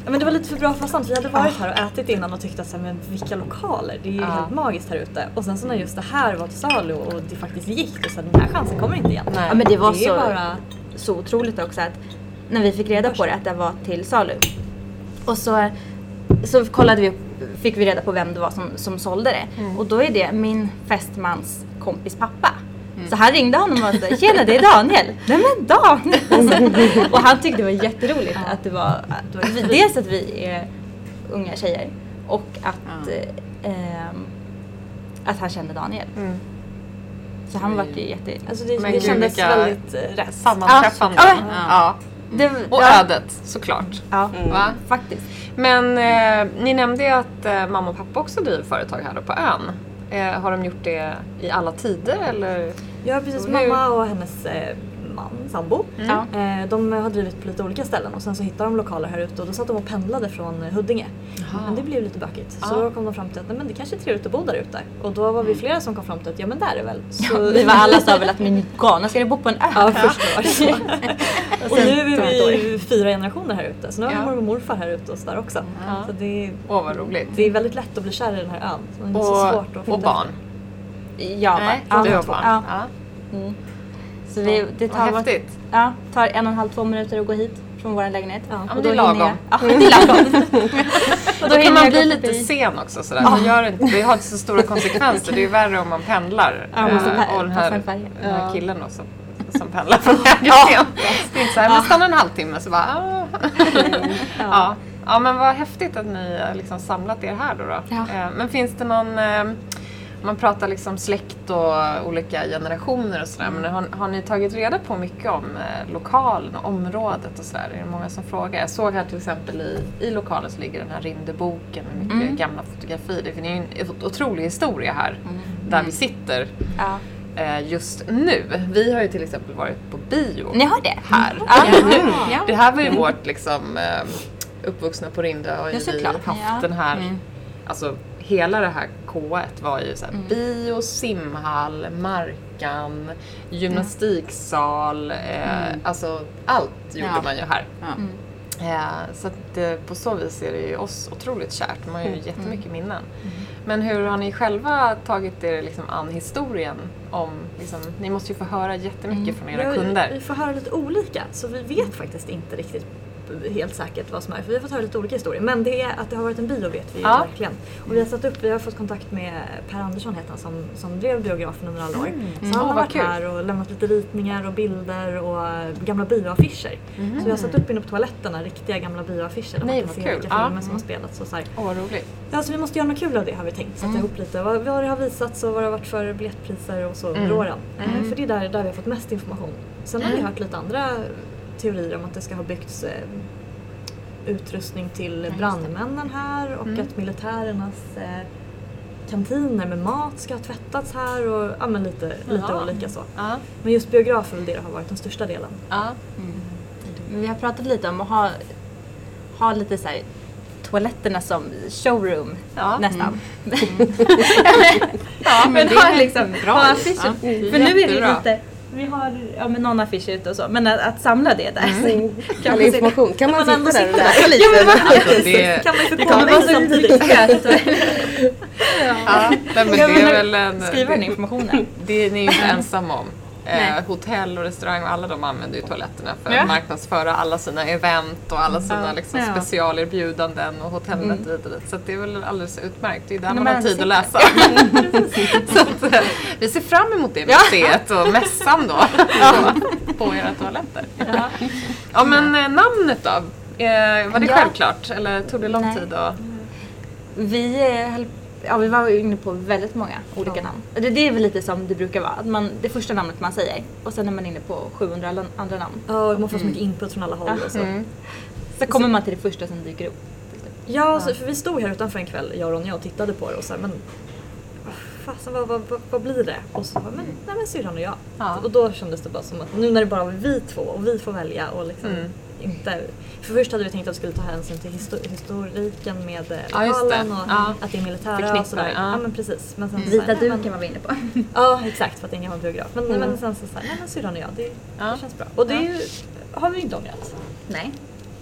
Ja, men det var lite för bra för att vara sant. Vi hade varit här och ätit innan och tyckt att så här, men vilka lokaler, det är ju Ja. helt magiskt här ute. Och sen så när just det här var till salu och det faktiskt gick, då så den här chansen kommer inte igen. Nej. Ja men det var det så, bara... så otroligt också att när vi fick reda på det att det var till salu. Och så, så kollade vi fick vi reda på vem det var som, som sålde det. Och då är det min fästmans kompis pappa. Så han ringde honom och sa “Tjena det är Daniel”. Nej men Daniel! Och han tyckte det var jätteroligt att det var, att det var vi, dels att vi är unga tjejer och att, eh, ehm, att han kände Daniel. Mm. Så han var ju jätte... Alltså det, Men det kändes väldigt eh, rätt. Sammanträffande. Ja. Ja. Det, Och ja, ödet såklart. Ja, Va? faktiskt. Men eh, ni nämnde ju att eh, mamma och pappa också driver företag här på ön. Eh, har de gjort det i alla tider eller? Ja precis, Hur- mamma och hennes eh, man, sambo. Ja. Eh, de har drivit på lite olika ställen och sen så hittade de lokaler här ute och då satt de och pendlade från eh, Huddinge. Men det blev lite bökigt. Så Ja. Mm. då kom de fram till att nej, men det kanske är trevligt att bo där ute. Och då var vi flera som kom fram till att ja men där är väl. Så Ja, vi var alla sa väl att men galna ska du bo på en ö? Ja, först var det så. och nu är det vi fyra generationer här ute. Så nu har vi Ja. mormor och morfar här ute och sådär också. Ja. Så det, är- Åh vad roligt. det är väldigt lätt att bli kär i den här ön. Så det är så svårt att Och, och barn? Ja, Nej, du har barn? Ja. Ja. Mm. Så vi, det tar, Vad häftigt. ja, tar en och en halv, två minuter att gå hit från vår lägenhet. Ja, men Och det är lagom. jag- Ja, det är lagom. Och då kan man bli lite sen också sådär. Man gör inte, det har inte så stora konsekvenser. Det är värre om man pendlar. Ja, man måste pa- och den här, den här Ja. killen då som, som pendlar från Hägersten. Det är inte såhär, men stanna en halvtimme så bara ah. ja. ja men vad häftigt att ni har liksom samlat er här då. då. Ja. Eh, Men finns det någon eh, man pratar liksom släkt och olika generationer och sådär. Men har, har ni tagit reda på mycket om eh, lokalen och området och sådär? Är det många som frågar? Jag såg här till exempel i, i lokalen så ligger den här Rindeboken med mycket Mm. gamla fotografier. Det finns ju en otrolig historia här där vi sitter Ja. eh, just nu. Vi har ju till exempel varit på bio Ni har det? här. Ja. Det här var ju vårt liksom eh, uppvuxna på Rindö har ju Ja, vi haft den här Mm. Alltså hela det här K1 var ju så här, Mm. bio, simhall, Markan, gymnastiksal, eh, Mm. alltså allt gjorde Ja. man ju här. Ja. Mm. Eh, så att eh, på så vis är det ju oss otroligt kärt. Man har Mm. ju jättemycket minnen. Men hur har ni själva tagit er liksom an historien om, liksom, ni måste ju få höra jättemycket från era kunder. Vi får höra lite olika så vi vet faktiskt inte riktigt helt säkert vad som är. För vi har fått höra lite olika historier. Men det är att det har varit en bio vet vi ju Ja. verkligen. Och vi har satt upp, vi har fått kontakt med Per Andersson heter han som, som drev biografen under alla år. Så Mm. han Åh, har varit kul. här och lämnat lite ritningar och bilder och gamla bioaffischer. Så vi har satt upp inne på toaletterna riktiga gamla bioaffischer där Nej, man kan se kul. vilka filmer som har spelats. Och så här. Åh, roligt. Ja, så vi måste göra något kul av det har vi tänkt. Sätta Mm. ihop lite vad, vad det har visats och vad det har varit för biljettpriser och så Mm. under åren. Mm. Eh, För det är där, där vi har fått mest information. Sen har vi hört lite andra teorier om att det ska ha byggts eh, utrustning till det. brandmännen här och Mm. att militärernas eh, kantiner med mat ska ha tvättats här och ja, men lite, lite olika så. Ja, Men just biograf är väl det har varit den största delen. ja. Men vi har pratat lite om att ha, ha lite så här, toaletterna som showroom Ja. nästan. ja men det ha är liksom bra ha. Ja, För nu är det lite, vi har ja, men någon affisch ute och så. Men att, att samla det där. All man se- information. Kan man Kan man sitta där och läsa lite? Alltså, det, Kan man ju Det få kommer kolla vara in så samtidigt. ja, men det Ja, men är väl en... Skriva den informationen. Det är ni ju inte ensamma om. Eh, hotell och restaurang och alla de använder ju toaletterna för Ja. att marknadsföra alla sina event och alla sina liksom, Ja. specialerbjudanden och hotellnät hit och dit. Så det är väl alldeles utmärkt. Det är där När man har tid att läsa. så att, eh, vi ser fram emot det museet och mässan då på, på era toaletter. Ja. Ja men eh, namnet då? Eh, var det Ja. självklart eller tog det lång Nej. tid? att- Vi, eh, höll, ja, vi var inne på väldigt många olika namn. Det, det är väl lite som det brukar vara. Att man, det första namnet man säger och sen är man inne på 700 alla andra namn. Ja, man får så mycket input från alla håll och så. Mm. Så kommer man till det första som dyker upp. Ja, så, för vi stod här utanför en kväll, jag och Ronja, och tittade på det och så här, men fasen vad, vad, vad, vad blir det? Och så bara, men, nej men syrran och jag. Ja. Och då kändes det bara som att nu när det bara var vi två och vi får välja och liksom Mm. Inte... För först hade vi tänkt att vi skulle ta hänsyn till histo- historiken med eh, Ja, lokalen och Ja. att det är militära och sådär. det, ja. Ja. men precis. Men sen Vita men- duken var vi inne på. Ja exakt för att det är en gammal biograf. Men, men sen så såhär, nej men syrran och jag, det, Ja. det känns bra. Och det ju, har vi inte ångrat. Nej,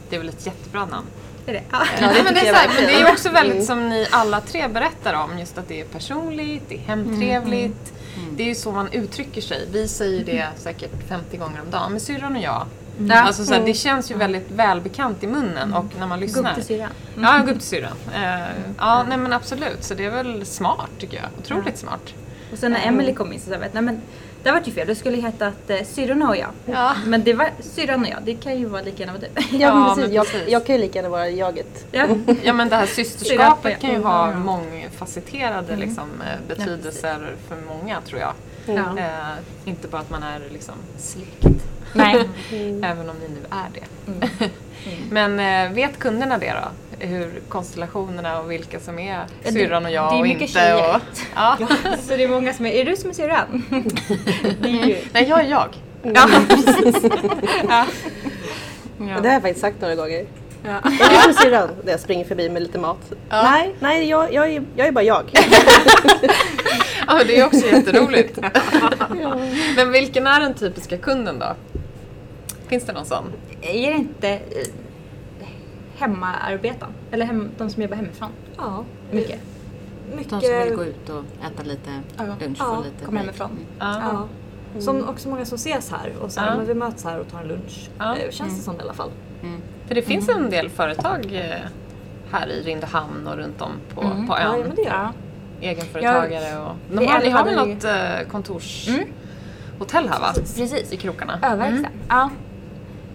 Det är väl ett jättebra namn. det är det. Ja. Men det, är jag så här, men det är ju verkligen. också väldigt som ni alla tre berättar om, just att det är personligt, det är hemtrevligt. Det är ju så man uttrycker sig. Vi säger det säkert 50 gånger om dagen, men syrran och jag. Ja. Alltså, så här, det känns ju väldigt välbekant i munnen och när man lyssnar. till syrran. Ja, syrran. Eh, ja, nej men absolut. Så det är väl smart tycker jag. Otroligt smart. Och sen när Emily kom in så sa jag, nej men det var ju fel, det skulle hetat eh, syrrorna och jag. Ja. Men det var syrran och jag, det kan ju vara lika gärna vara du. Ja, men Ja, precis. Jag, jag kan ju lika gärna vara jaget. Ja. Ja men det här systerskapet kan ju ja. ha Ja. mångfacetterade liksom, eh, betydelser för många tror jag. Ja. Eh, inte bara att man är liksom släkt. Nej. Även om ni nu är det. Men eh, vet kunderna det då? Hur konstellationerna och vilka som är syrran och jag det är och mycket inte. tjejer. Och, ja. Så det är många som är, är du som är syrran? Nej, jag är jag. Ja, precis. ja. Det har jag faktiskt sagt några gånger. Ja. Är du som syrran? När jag springer förbi med lite mat. Nej, nej jag, jag, är, jag är bara jag. Ja, det är också jätteroligt. Men vilken är den typiska kunden då? Finns det någon sån? Är det inte eh, hemmaarbetaren? Eller hem, de som jobbar hemifrån? Ja. Mycket. Mycket. De som vill gå ut och äta lite Ja. lunch Ja, och lite Kom hemifrån. Ja. Som också många som ses här och så Ja. men vi möts här och tar en lunch. Ja. Eh, Känns det som i alla fall. För det finns en del företag eh, här i Rindehamn och runt om på, Mm. på Ja, ön. men det gör Ja. Egenföretagare och... De har, ni har väl något kontorshotell Mm. här va? Precis. I krokarna? Öververkstad. Ja.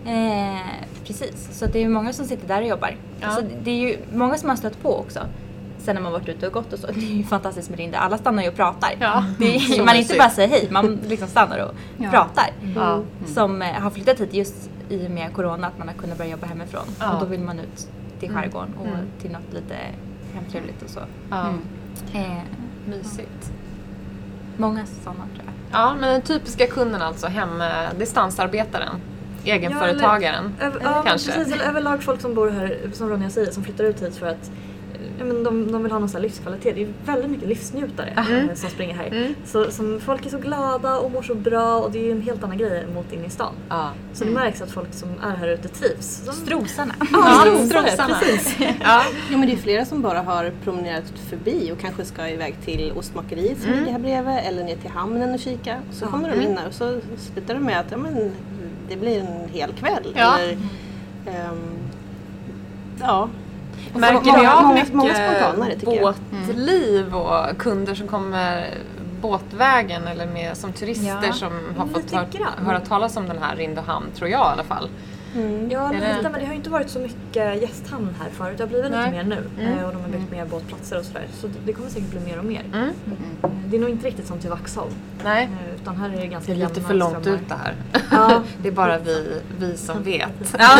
Eh, precis, så det är många som sitter där och jobbar. Ja. Så det är ju många som har stött på också. Sen när man varit ute och gått och så. Det är ju fantastiskt med Rinde. Alla stannar ju och pratar. Ja. Är, man inte bara säger hej, man liksom stannar och pratar. Ja. Som eh, har flyttat hit just i och med corona, att man har kunnat börja jobba hemifrån. Ja. Och då vill man ut till skärgården och Mm. till något lite hemtrevligt och så. Ja. Eh, Mysigt. många sådana tror jag. Ja, men den typiska kunden alltså, hem, distansarbetaren. Egenföretagaren. Över, ja, kanske. precis. Eller överlag folk som bor här, som Ronja säger, som flyttar ut hit för att ja, men de, de vill ha någon sån här livskvalitet. Det är väldigt mycket livsnjutare Mm. eh, som springer här. Mm. Så, som, folk är så glada och mår så bra och det är en helt annan grej mot inne i stan. Ja. Så det märks att folk som är här ute trivs. De, Strosarna. ja, strosare, strosarna. precis. Ja. Jo men det är flera som bara har promenerat förbi och kanske ska iväg till ostmakeriet som ligger här bredvid eller ner till hamnen och kika. Så kommer de in här och så slutar det med att ja, men, det blir en hel kväll. Ja. Eller, ehm, ja. Och Märker ni av mycket många spontanare tycker jag. båtliv och kunder som kommer båtvägen eller med, som turister Ja. som har fått Lite hör, höra talas om den här Rindehamn, tror jag i alla fall. Ja, Är lite, det- men det har ju inte varit så mycket gästhamn här förut. Det har blivit Nej. lite mer nu Mm. eh, och de har byggt mer båtplatser och sådär. Så det- kommer säkert bli mer och mer. Mm. Eh, Det är nog inte riktigt som till Vaxholm. Nej, eh, Utan här är det ganska det är lite för långt strömmar. ut det här. Ja. Det är bara vi, vi som vet. Ja.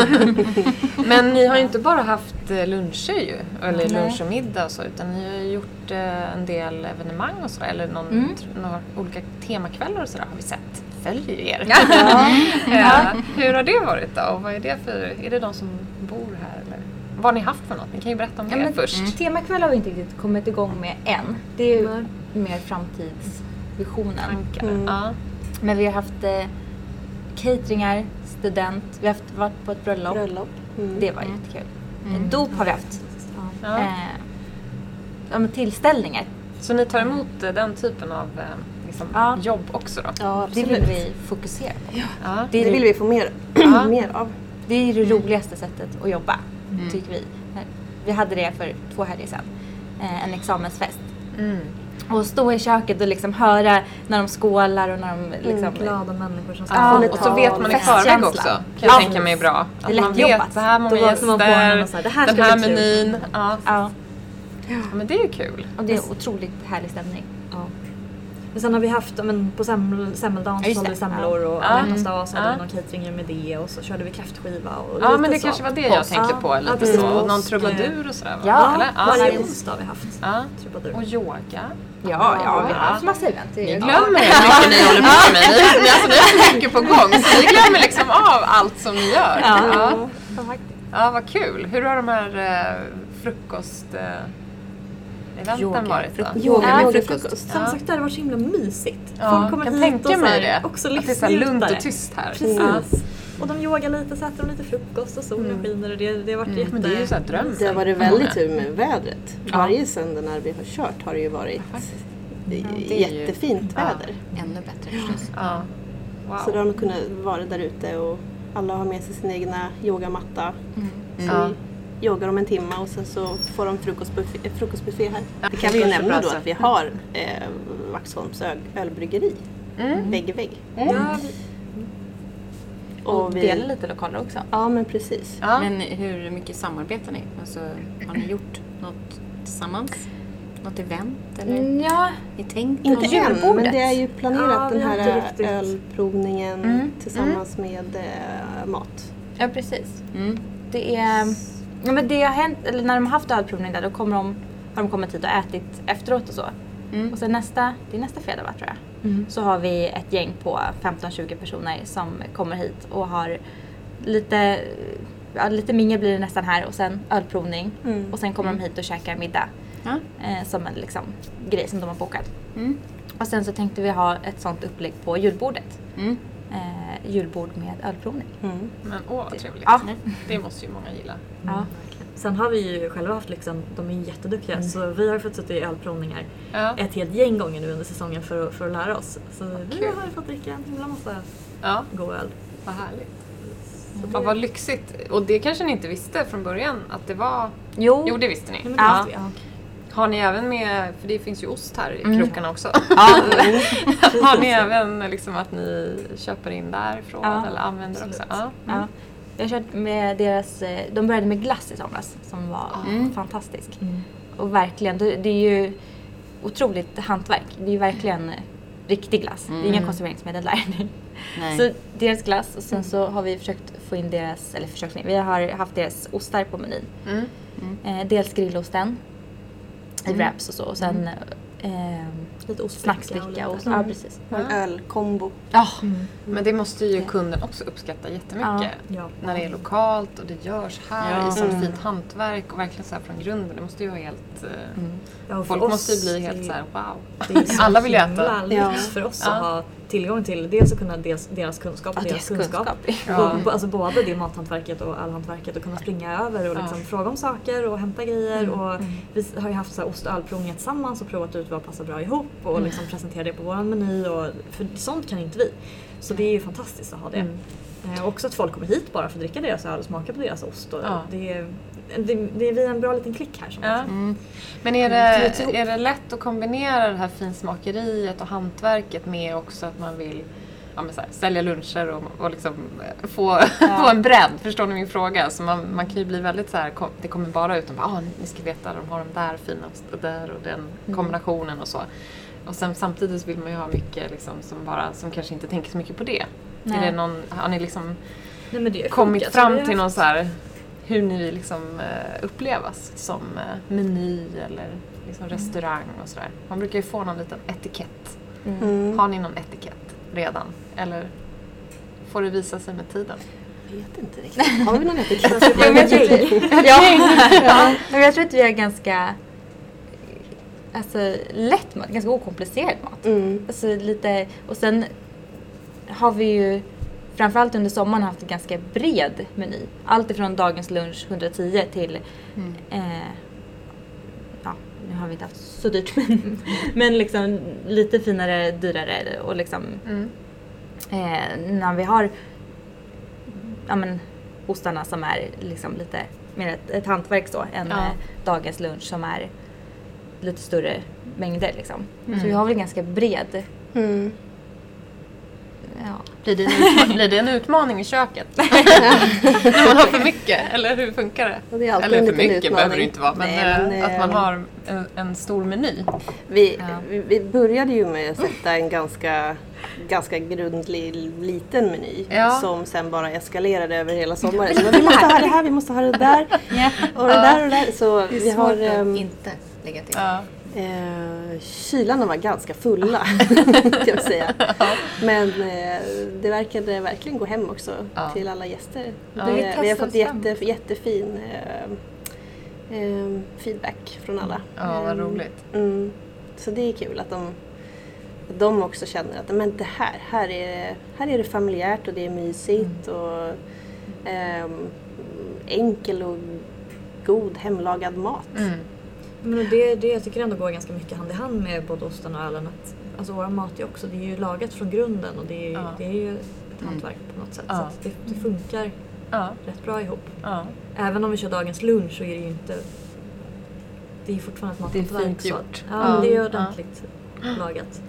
Men ni har ju inte bara haft luncher ju, eller Nej. lunch och middag och så, utan ni har gjort en del evenemang och sådär, eller någon, Mm. några olika temakvällar och sådär har vi sett. Följer er. Ja. Ja. Hur har det varit då? Vad är det för, är det de som bor här eller? Vad har ni haft för något? Ni kan ju berätta om Ja, det men först. Temakväll har vi inte riktigt kommit igång med än. Det är ju Nej. mer framtidsvisionen. Mm. Ja. Men vi har haft eh, cateringar, student, vi har haft, varit på ett bröllop. Bröllop. Mm. Det var jättekul. Dop har vi haft. Ja. Eh, ja, men tillställningar. Så ni tar emot eh, den typen av eh, liksom, Ja. jobb också då? Ja, Det vill vi fokusera på. Ja. Det Det vill vi få mer, Ja. mer av. Det är det roligaste sättet att jobba, Mm. tycker vi. Vi hade det för två helger sedan. Eh, en examensfest. Mm. Och stå i köket och liksom höra när de skålar och när de liksom... Glada människor som ska Ja, Och så vet man i förväg också, kan Ja. jag tänka mig bra. Det är Att man lättjobbat. vet så här många man på och så gäster, här, det här den här menyn. Ja. Ja, ja, men det är ju kul. och det är otroligt härlig stämning. Ja. Men sen har vi haft, men på semmel, semmeldagen så sålde vi semlor och Ja. alla dag så hade vi någon catering med det och så körde vi kräftskiva och Ja men det så. kanske var det jag tänkte Ja. på. Lite Ja, precis. så. Och någon Påsk, trubadur och sådär va? Ja, Eller? Varje Ja. onsdag har vi haft ja. trubadur. Och yoga. Ja, ja, vi har haft massa event. Ni glömmer hur mycket ni håller på med. Ni, ni, alltså, ni har så mycket på gång så ni glömmer liksom av allt som ni gör. Ja. Ja. Ja, vad kul. Hur har de här eh, frukost... Eventen Yoga, varit då? Yoga med frukost. Som sagt det har varit så himla mysigt. Ja, Folk kommer kan hit tänka och så mig här, det. också Att det är lugnt livsnjutare. och tyst här. Precis. Ja. Och de yogar lite, så äter de lite frukost och solen skiner och det, det har varit jätte... Men det är ju så här drömmen. Det har varit väldigt tur med vädret. Ja. Varje söndag när vi har kört har det ju varit det är ju- jättefint Ja. väder. Ännu bättre förstås. Ja. Wow. Så då har de kunnat vara där ute och alla har med sig sin egna yogamatta. Så Ja. Yogar om en timme och sen så får de frukostbuffé, frukostbuffé här. Ja, Det kan vi ju nämna bra då att vi har eh, Vaxholms öl, ölbryggeri Mm. vägg i vägg. Ja, vi, Och vi, delar lite lokaler också. Ja men precis. Ja. Men hur mycket samarbetar ni? Alltså, har ni gjort något tillsammans? Något event eller? Mm, Ja, Ni tänkt Inte än, julbordet. men det är ju planerat Ja, den här ölprovningen Mm, tillsammans med eh, mat. ja precis. Mm. Det är... Ja, men det har hänt, eller när de har haft ölprovning där då kommer de, har de kommit hit och ätit efteråt och så. Mm. Och sen nästa, det är nästa fredag va tror jag. Mm. Så har vi ett gäng på 15-20 personer som kommer hit och har lite, ja, lite mingel blir det nästan här och sen ölprovning. Mm. Och sen kommer de hit och käkar middag. Eh, som en liksom, grej som de har bokat. Mm. Och sen så tänkte vi ha ett sånt upplägg på julbordet. Mm. Eh, julbord med ölprovning. Mm. Men åh vad trevligt. Ja. Det måste ju många gilla. Ja. Sen har vi ju själva haft liksom, de är jätteduktiga så vi har fått sitta i ölprovningar Ja. ett helt gäng gånger nu under säsongen för, att- för att lära oss. Så vi kul. har fått dricka en himla massa ja, god öl. vad härligt. Så Ja, vad lyxigt. Och det kanske ni inte visste från början att det var... Jo. Jo, det visste ni. Ja, Har ni även med, för det finns ju ost här i Mm. krokarna också. Ja. Har ni även liksom att ni köper in därifrån Ja, eller använder också? absolut. Ja. Ja. Jag har kört med deras, eh, de började med glass i somras som var Mm. fantastisk. Mm. Och verkligen, det är ju otroligt hantverk. Det är ju verkligen eh, riktig glass. Det är inga Mm. konserveringsmedel där. Nej. Så deras glass och sen så har vi försökt få in deras, eller försökt, vi har haft deras ostar på menyn. Mm. Eh, dels grillosten i Mm. wraps och så och sen eh, Lite ostbricka snacksbricka och och så. Ja, precis. Och en ölkombo. Ja, Mm. Men det måste ju kunden också uppskatta jättemycket. Ja. När det är lokalt och det görs här Ja. i sånt Mm. fint hantverk och verkligen så här från grunden. Det måste ju vara helt... eh, Ja, och för Folk måste ju bli så helt så här: wow. Det är så Alla vill äta. himla Ja. för oss Ja. att ha tillgång till dels att kunna dels deras kunskap och Ja, deras deras kunskap. kunskap. Ja. Och, alltså både det mathantverket och ölhantverket och kunna springa över och Ja. liksom fråga om saker och hämta grejer. Mm. Och vi har ju haft så här ost och ölprovningar tillsammans och provat ut vad passar bra ihop och Mm. liksom presentera det på vår meny. Och, för sånt kan inte vi. Så det är ju fantastiskt att ha det. Mm. Eh, också att folk kommer hit bara för att dricka deras öl och smaka på deras ost. Och Ja. det, det, det är vi är en bra liten klick här. Som Ja. Mm. Men är det, Knyts ihop. är det lätt att kombinera det här finsmakeriet och hantverket med också att man vill ja, men så här, sälja luncher och, och liksom eh, få, få en bredd? Förstår ni min fråga? Så man, man kan ju bli väldigt så här, kom, det kommer bara ut om ah, ni ska veta de har de där fina och där och den Mm. kombinationen och så. Och sen samtidigt så vill man ju ha mycket liksom, som, bara, som kanske inte tänker så mycket på det. Är Nej. det någon, har ni liksom Nej, men det är kommit fram till någon så här hur ni vill liksom eh, upplevas som eh, meny eller liksom restaurang och sådär. Man brukar ju få någon liten etikett. Mm. Har ni någon etikett redan? Eller får det visa sig med tiden? Jag vet inte riktigt. Har vi någon etikett? Tror ja. ja. Jag tror att vi har ganska alltså, lätt mat, ganska okomplicerad mat. Mm. Alltså lite, och sen har vi ju framförallt under sommaren haft en ganska bred meny. Allt ifrån dagens lunch 110 till eh, ja, nu har vi inte haft så dyrt men, men liksom lite finare, dyrare och liksom Mm. eh, när vi har ja, men, ostarna som är liksom lite mer ett, ett hantverk så än Ja. eh, dagens lunch som är lite större mängder liksom. Mm. Så vi har väl ganska bred Mm. Ja. Blir, det en blir det en utmaning i köket? När man har för mycket, eller hur funkar det? Det är eller för mycket utmaning. behöver det inte vara, men, Nej, men, eh, att man eh, har en, en stor meny. Vi, Ja. vi, började ju med att sätta en ganska, ganska grundlig liten meny Ja. som sen bara eskalerade över hela sommaren. Så vi måste ha det här, vi måste ha det där och det där och det där. Så vi har... ehm, inte lägga till. Eh, kylarna var ganska fulla kan jag säga. Men eh, det verkade verkligen gå hem också Ja. till alla gäster. Ja. Vi vi har fått jätte, jättefin eh, eh, feedback från alla. Ja, vad Eh, roligt. Mm, så det är kul att de, att de också känner att men det här, här är, här är det familjärt och det är mysigt Mm. och ehm, enkel och god hemlagad mat. Mm. Men det, det jag tycker ändå går ganska mycket hand i hand med både osten och ölen. Att, alltså vår mat är också, det är ju lagat från grunden och det är, Ja. det är ju ett hantverk på något sätt. Ja. Så det, det funkar Ja, rätt bra ihop. Även om vi kör dagens lunch så är det ju inte... Det är fortfarande ett Det är mathantverk. fint gjort. Ja, men det är ordentligt lagat.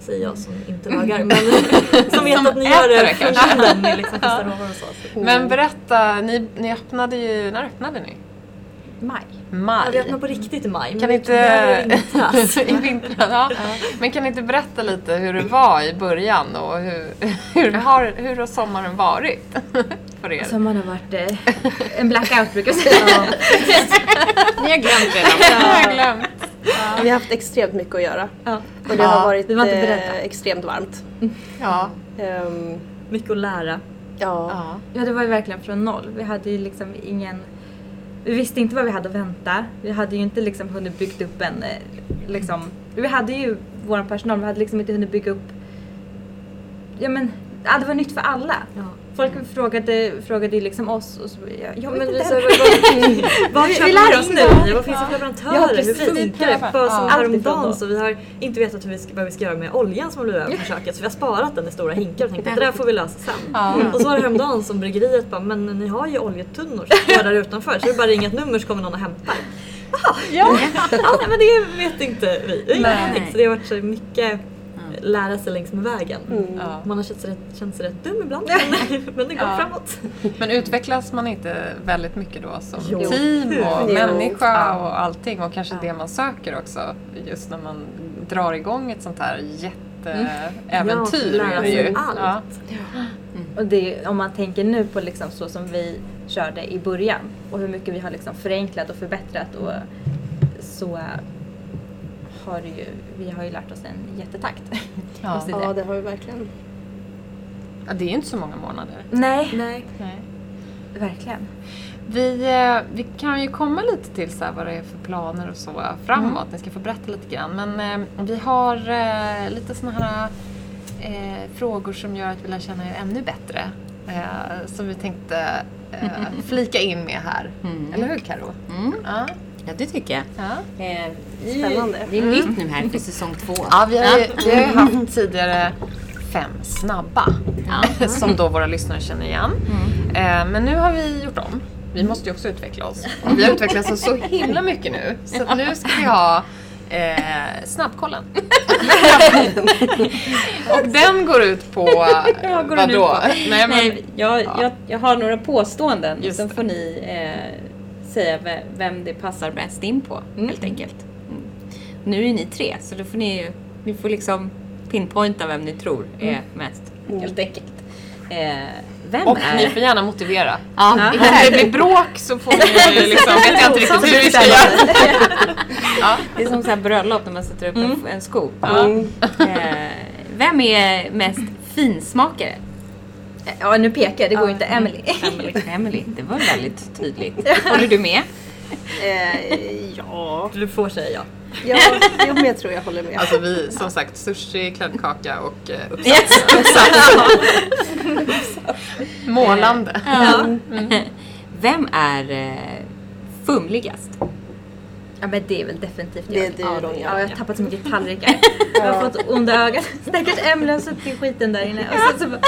Säger jag som inte lagar. Men som vet Som att ni gör det från grunden med liksom råvaror och så. Men berätta, ni, ni öppnade ju, när öppnade ni? Maj. Maj. Ja, vi öppnar på riktigt i maj. Kan vi inte... behöver vintras. I vintras, ja. Men kan ni inte berätta lite hur det var i början och hur, hur, har, hur har sommaren varit för er? Som har varit eh, en blackout brukar jag säga. Ni har glömt redan. Jag har glömt. Vi har haft extremt mycket att göra. Ja. Och det Ja, har varit vi var inte eh, beredda. extremt varmt. Ja. Ehm, Mycket att lära. ja. ja. Ja, det var ju verkligen från noll. Vi hade ju liksom ingen... Vi visste inte vad vi hade att vänta. Vi hade ju inte liksom hunnit byggt upp en... Eh, liksom, vi hade ju vår personal, men vi hade liksom inte hunnit bygga upp... Ja men, det var nytt för alla. Ja. Folk frågade, frågade liksom oss och så, Ja, vet men vi sa, vad, vad Vi- köper vi lär oss nu? Vad finns det för Ja. leverantörer? Ja, Hur funkar det? Bara som Ja. häromdagen så vi har inte vetat hur vi ska, vad vi ska göra med oljan som har blivit över från köket så vi har sparat den i stora hinkar och tänkt att det där får vi lösa sen. Ja. Och så var det häromdagen som bryggeriet bara, men ni har ju oljetunnor som står där utanför så det är bara att ringa ett nummer så kommer någon och hämtar. Jaha, ja, ja men det vet inte vi. Aning. Så det har varit så mycket lära sig längs med vägen. Ja. Man har känt sig rätt, känt sig rätt dum ibland men, men det går Ja. framåt. Men utvecklas man inte väldigt mycket då som Jo. team och Jo. människa Ja. och allting och kanske det man söker också just när man drar igång ett sånt här jätteäventyr. Ja, lära sig allt. Ja. Och det, om man tänker nu på liksom så som vi körde i början och hur mycket vi har liksom förenklat och förbättrat och så har det ju, vi har ju lärt oss en jättetakt. Ja. I ja, det. det har vi verkligen. Ja, det är ju inte så många månader. Nej, Nej. Nej. verkligen. Vi, eh, vi kan ju komma lite till så här vad det är för planer och så framåt. Ni ska få berätta lite grann. Men eh, vi har eh, lite såna här eh, frågor som gör att vi lär känna er ännu bättre. Som vi tänkte flika in med här. Mm. Eller hur Karo? Mm. Ja. Ja, det tycker jag. Ja. Eh, Spännande. Det är nytt nu här för säsong två. Ja, vi har, ju, vi har ju haft tidigare fem snabba som då våra lyssnare känner igen. Eh, men nu har vi gjort om. Vi måste ju också utveckla oss. Och vi har utvecklat oss så himla mycket nu. Så att nu ska vi ha eh, snabbkollen. Och den går ut på Ja, går den ut vadå? på? Nej, men, Nej, jag, jag, jag har några påståenden Just Sen får ni eh, säga ve- vem det passar bäst in på, helt enkelt. Mm. Nu är ni tre, så då får ni ni får liksom pinpointa vem ni tror är mest, helt enkelt. Eh, vem och är... ni får gärna motivera. Ja, Om det blir bråk så får ni liksom, vet jag inte riktigt hur vi ska göra. Det är som så här bröllop när man sätter upp en, en sko. Mm. Eh, vem är mest finsmakare? Ja, nu pekar jag, det går ju inte. Emily. Emily. Emily, det var väldigt tydligt. Håller du med? Eh, ja. Du får säga ja. Ja, jo, men jag tror jag håller med. Alltså vi, som sagt, sushi, kladdkaka och uh, uppsats. uppsats. Målande. Vem är eh, fumligast? Ja men det är väl definitivt Det är jag. du, ja, Ronja. Ja, jag har tappat så mycket tallrikar. Jag har fått onda ögat. Stackars Emelie har suttit i skiten där inne. Och sen så bara,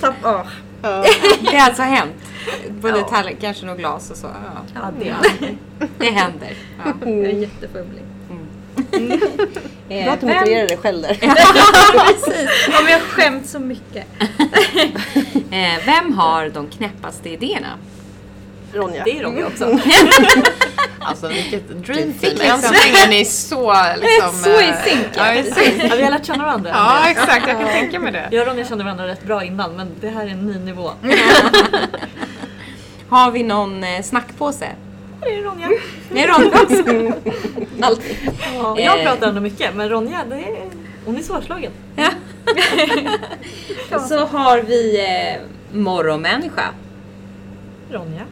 tapp. Ja. Det har alltså hänt? Både Ja. tallrik, kanske något glas och så. Ja. Ja, det Det händer. Ja. Jag är jättefumlig. Bra att du motiverar dig själv där. Precis. Ja, men jag har skämt så mycket. Eh, vem har de knäppaste idéerna? Ronja. Det är Ronja också. Alltså vilket dream team. Än så länge är ni så liksom... Så i eh, synk, Ja. Ja, vi har lärt känna varandra. Ja, exakt. Jag kan tänka mig det. Jag och Ronja kände varandra rätt bra innan men det här är en ny nivå. Har vi någon eh, snackpåse? Det är Ronja. Det är Ronja. Alltid. Ja, jag Eh. pratar ändå mycket men Ronja, det är, hon är svårslagen. Så har vi eh, morgonmänniska Ronja.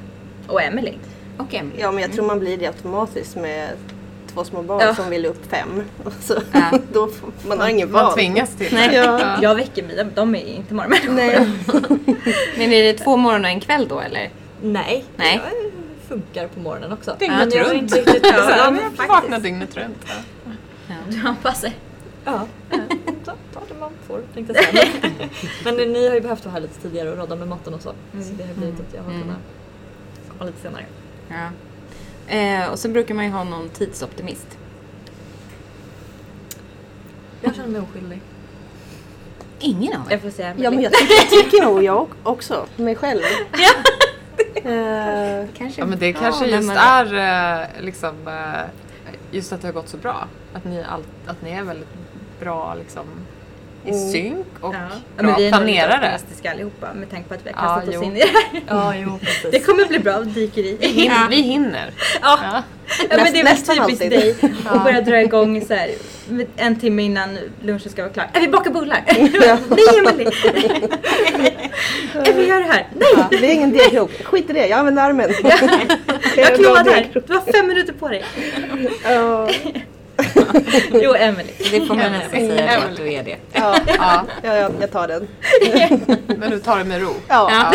Och Emelie. och Emelie. Ja, men jag tror man blir det automatiskt med två små barn Ja. som vill upp fem. Så, Ja. då får, man har ingen Man val. tvingas till Nej. Ja. Jag väcker mina, de är inte morgonmänniskor. Nej. Men är det två morgon och en kväll då eller? Nej, Nej. jag funkar på morgonen också. Dygnet jag runt. inte riktigt... Ja, jag får faktiskt. vakna dygnet runt. Du anpassar. Ja, ta, ta det man får tänkte jag säga. Men, men ni har ju behövt vara här lite tidigare och rodda med maten och så. Så det har blivit att jag har Mm. kunnat komma lite senare. Ja. Eh, och så brukar man ju ha någon tidsoptimist. Jag känner mig oskyldig. Ingen av er? Jag får säga Ja, men jag tycker, tycker nog jag också. Mig själv. Eh, Kanske Ja men det kanske just man- är eh, liksom eh, just att det har gått så bra. Att ni, all, att ni är väldigt bra liksom i Mm. synk och Ja. Ja, bra men vi är planerare. optimistiska allihopa med tanke på att vi har Ja, kastat oss jo. in i det här. Ja, jo precis. Det kommer bli bra, dyker Vi hinner. Vi hinner. Ja, Ja. Ja, men det är Nästan typiskt dig att börja dra igång så här, en timme innan lunchen ska vara klar. Äh, vi bakar bullar! Nej Emelie! Äh, vi gör det här! Nej! ja, vi är ingen degkrok. Skit i det, jag använder armen. Jag har klovat här! Du har fem minuter på dig. Jo, Emelie. Det får man nästan säga då, att du är det. ja, Ja, ja, jag, tar den. men du tar det med ro. Ja, Ja.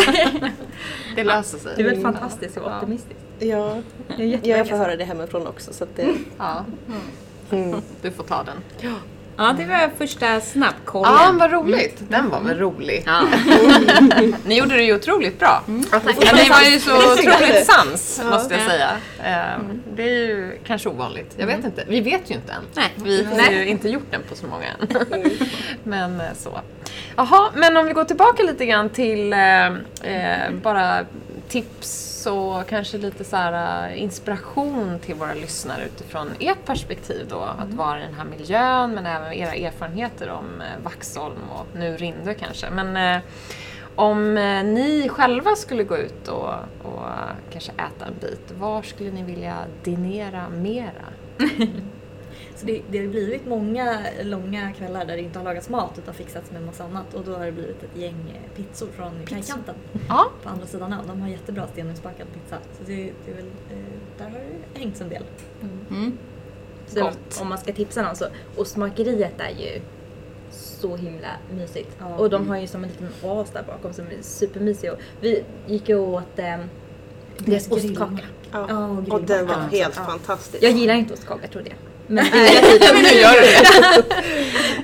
Det löser Du är sig. väl fantastisk och optimistisk. ja. Jag jag får höra det hemifrån också. Så att det, Ja, mm. du får ta den. Ja, det var första snabbkollen. Ja, vad roligt. Den var väl rolig. Ja. Ni gjorde det ju otroligt bra. Tack. Ja, ni var ju så otroligt sans, Ja. måste jag säga. Ehm, Det är ju kanske ovanligt. Jag vet inte. Vi vet ju inte än. Nej. Vi har Nej. ju inte gjort den på så många än. Men eh, så. Jaha, men om vi går tillbaka lite grann till eh, eh, bara tips och kanske lite så här eh, inspiration till våra lyssnare utifrån ert perspektiv då. Att vara i den här miljön men även era erfarenheter om eh, Vaxholm och nu Rindö kanske. Men eh, om eh, ni själva skulle gå ut och, och kanske äta en bit, var skulle ni vilja dinera mera? Så det, det har blivit många långa kvällar där det inte har lagats mat utan fixats med massa annat och då har det blivit ett gäng eh, pizzor från Kajkanten Ja, på andra sidan ön. De har jättebra stenugnsbakad pizza. Så det, det är väl, eh, där har det hängts en del. Mm. Så Gott. om man ska tipsa någon så, ostmakeriet är ju så himla mysigt. Ja. Och de har ju som en liten oas där bakom som är supermysig. Och vi gick ju åt eh, deras ostkaka. ja. Ja, och Och den var helt Ja. fantastisk. Jag gillar inte ostkaka, trodde jag. Men nu gör du det.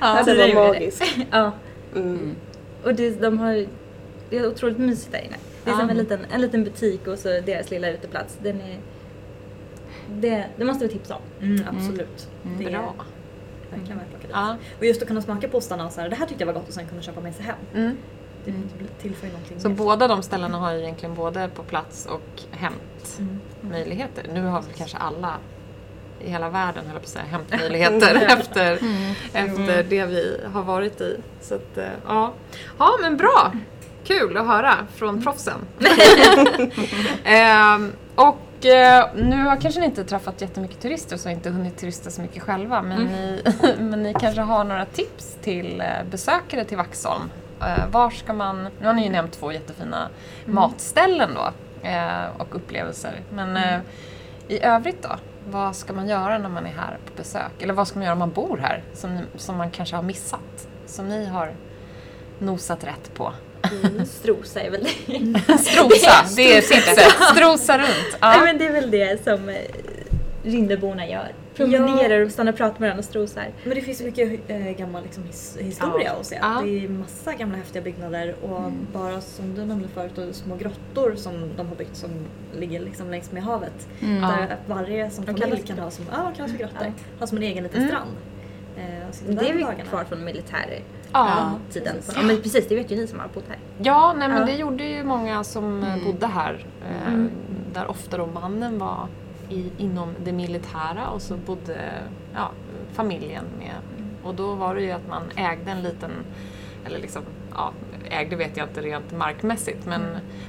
ja, så den det var det. magisk. ja. Mm. Och det, de har, det är otroligt mysigt där inne. Det är Ja. som en liten, en liten butik och så deras lilla uteplats. Den är, det, det måste vi tipsa om. Mm, absolut. Mm. Det Bra. verkligen värt att åka dit. Ja. Och just att kunna smaka på ostarna och så här, det här tyckte jag var gott och sen kunna köpa med sig hem. Mm. Det tillför ju någonting Så mer. båda de ställena har egentligen både på plats och hämtmöjligheter. Mm. Nu har väl kanske alla i hela världen, höll på att säga, hämtmöjligheter efter, efter det vi har varit i. Så att, eh, ja. ja, men bra! Kul att höra från proffsen. Ehm, och eh, nu har kanske ni inte träffat jättemycket turister så inte hunnit turista så mycket själva men, ni, men ni kanske har några tips till eh, besökare till Vaxholm. Eh, var ska man, nu har ni ju nämnt två jättefina matställen då eh, och upplevelser men eh, i övrigt då? Vad ska man göra när man är här på besök? Eller vad ska man göra om man bor här som, som man kanske har missat? Som ni har nosat rätt på? Mm, Strosa är väl det. Strosa, det är tipset. Strosa runt. Nej, Ja. men det är väl det som eh, Rinderborna gör. Promenerar och stannar och pratar med varandra och strosar. Men det finns så mycket äh, gammal liksom, his, historia att se. Ja. Det är massa gamla häftiga byggnader och bara som du nämnde förut, och små grottor som de har byggt som ligger liksom längs med havet. Där varje som familj kallas kan ha som, ja, de kallas för grottor. Ja. Ha som en egen liten Mm. strand. Sitta Det är dagarna. kvar från militärtiden. Ja. precis. Ja, men precis, det vet ju ni som har bott här. Ja, nej, men Ja. det gjorde ju många som eh, bodde här. Eh, Mm. Där ofta då mannen var i, inom det militära och så bodde ja, familjen med. Och då var det ju att man ägde en liten, eller liksom, ja, ägde vet jag inte rent markmässigt men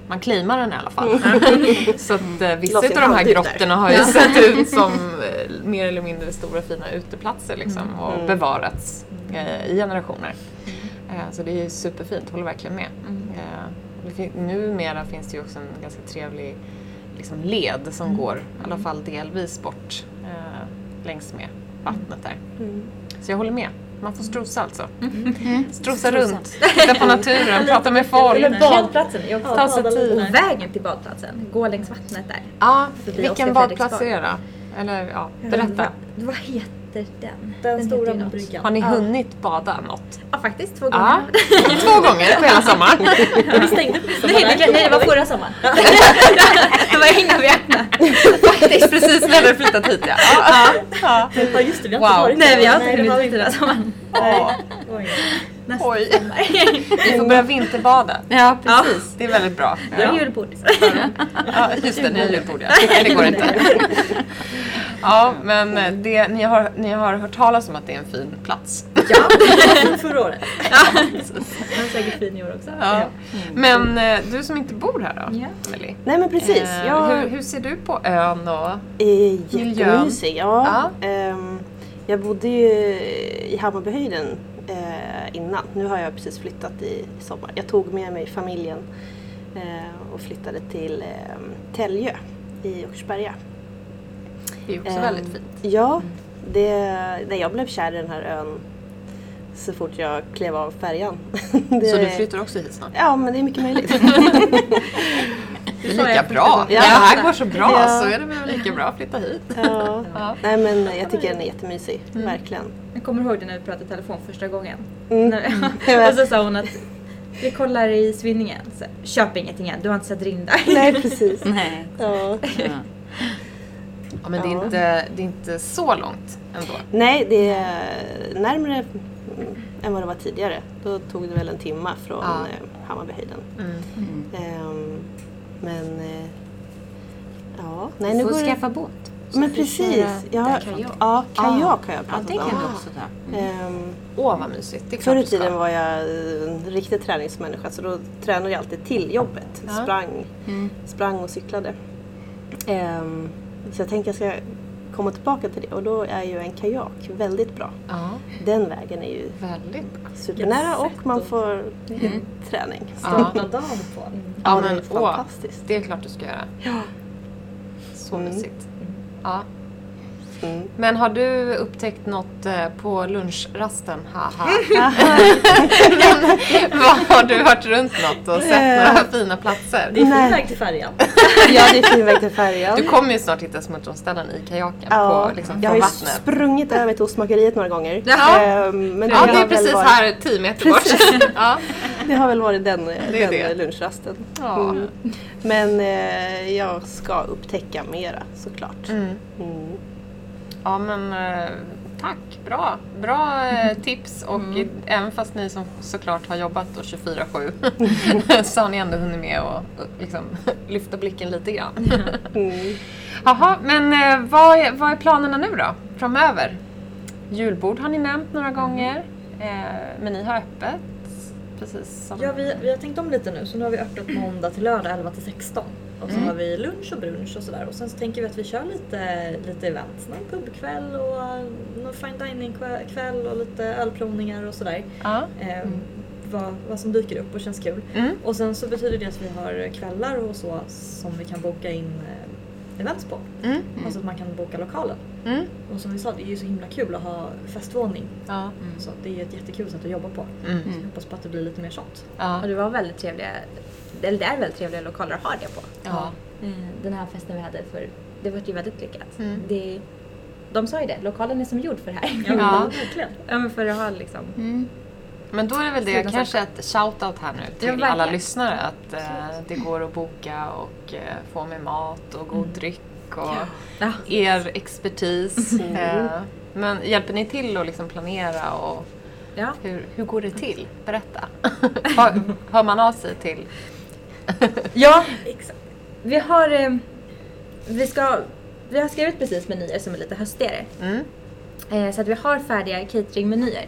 man claimar den i alla fall. så att eh, vissa av de här grottorna har ju sett ut som eh, mer eller mindre stora fina uteplatser liksom och Mm. bevarats eh, i generationer. Eh, Så det är ju superfint, håller verkligen med. Eh, numera finns det ju också en ganska trevlig liksom, led som går, i alla fall delvis bort eh, längs med vattnet där. Mm. Så jag håller med. Man får strosa alltså. Strosa runt, titta på naturen, prata med folk. Eller badplatsen. Ta sig tid. Och vägen till badplatsen, gå längs vattnet där. Ja, Förbi vilken badplats är det då? Eller ja, berätta. Vad, vad heter den? Den, stora ju något. bryggan. Har ni Ja. hunnit bada något? Ja, faktiskt två Ja, gånger. två gånger på hela sommaren. Vi stängde på Nej, det, nej, det var förra sommaren. det var innan vi öppnade. Faktiskt precis när du flyttat hit ja. ja, ja. Ja just det, vi har Wow. inte varit Nej, vi har inte hunnit vi dit förra sommaren. Ja. Nästa Oj. sommar. Vi får börja vinterbada. Ja, precis. Det är väldigt bra. Det är Ja. julbord. Ja, just det, ni har julbord ja. Nej, det går inte. Ja, men det, ni, har, ni har hört talas om att det är en fin plats. Ja, förra året. Den är säkert fin i år också. Ja. Men eh, du som inte bor här då, Ja. Emily? Nej men precis. Eh, Jag hur, hur ser du på ön och... är jättemysig. Ja. Ja. Ehm, jag bodde ju i Hammarbyhöjden eh, innan. Nu har jag precis flyttat i sommar. Jag tog med mig familjen eh, och flyttade till eh, Täljö i Åkersberga. Det är också Ehm, väldigt fint. Ja, det, nej, jag blev kär i den här ön så fort jag klev av färjan. Det, Så du flyttar också hit snart? Ja, men det är mycket möjligt. Det är lika bra. Ja. det här går så bra Ja. så är det väl lika bra att flytta hit. ja. Ja. Nej, men jag tycker den är jättemysig. Verkligen. Kommer ihåg det när vi pratade i telefon första gången. Mm. När, och så sa hon att vi kollar i Svinningen. Så, Köp ingenting än, du har inte sett Rinda. Nej, precis. Nej. Ja. Ja, men det är, Ja. inte, det är inte så långt ändå. Nej, det är närmare mm, än vad det var tidigare. Då tog det väl en timma från Ja. eh, Hammarbyhöjden. Mm. Ehm, men eh, ja, nej Du nu får går det... skaffa Men precis. Jag har, kajak. ja, kajak har jag Ja, pratat det kan om. du också ta. Ehm, Åh, vad mysigt. Det Förr i tiden var jag en riktig träningsmänniska så då tränade jag alltid till jobbet. Ja. Sprang, Mm. sprang och cyklade. Ehm, så jag tänkte jag ska komma tillbaka till det och då är ju en kajak väldigt bra. Ja, Den vägen är ju väldigt bra. supernära och man får träning. Ja. Starta dagen på. Ja, Ja, men det är åh, fantastiskt. det är klart du ska göra. Ja. Så Mm. mysigt. Ja. Mm. Men har du upptäckt något eh, på lunchrasten? Haha. Vad har du hört runt något och sett några fina platser? Det är fin väg till färjan. ja, det är fin väg till färjan. Du kommer ju snart hitta smultronställen i kajaken Ja, på, liksom, jag har ju vattnet. sprungit över till ostmakeriet några gånger. Ja. Ehm, men Ja, har det är precis varit, här 10 meter bort. Ja. Det har väl varit den, den det. lunchrasten. Ja. Mm. Men eh, jag ska upptäcka mera såklart. Mm. Mm. Ja men eh, tack, bra. Bra eh, tips och i- även fast ni som såklart har jobbat då 24-7 så har ni ändå hunnit med att och liksom, lyfta blicken lite grann. Mm. Jaha, men eh, vad, är, vad är planerna nu då framöver? Julbord har ni nämnt några gånger, eh, men ni har öppet precis som... Ja, vi, vi har tänkt om lite nu så nu har vi öppet måndag till lördag 11 till 16. Och så Mm. har vi lunch och brunch och sådär. Och sen så tänker vi att vi kör lite, lite events. Någon pubkväll och någon fine dining kväll- kväll och lite ölprovningar och sådär. Ja. Eh, vad, vad som dyker upp och känns kul. Mm. Och sen så betyder det att vi har kvällar och så som vi kan boka in eh, events på. Mm. Alltså att man kan boka lokalen. Mm. Och som vi sa, det är ju så himla kul att ha festvåning. Ja. Så det är ett jättekul sätt att jobba på. Mm. Så jag hoppas på att det blir lite mer sånt. Ja. Och det var väldigt trevliga, eller det är väldigt trevliga lokaler att ha det på. Ja. Eh, Den här festen vi hade för, det var ju väldigt lyckat. Mm. Det, de sa ju det, lokalen är som gjord för det här. Ja. verkligen. Ja men för att ha liksom, Mm. Men då är det väl det kanske ett shout-out här nu till alla lyssnare att eh, det går att boka och eh, få med mat och god dryck och ja. er expertis. Eh, men hjälper ni till att liksom planera och ja. hur, hur går det till? Berätta. hör, hör man av sig till? Ja, exakt. Vi har, eh, vi ska, vi har skrivit precis menyer som är lite höstigare. Mm. Eh, så att vi har färdiga cateringmenyer.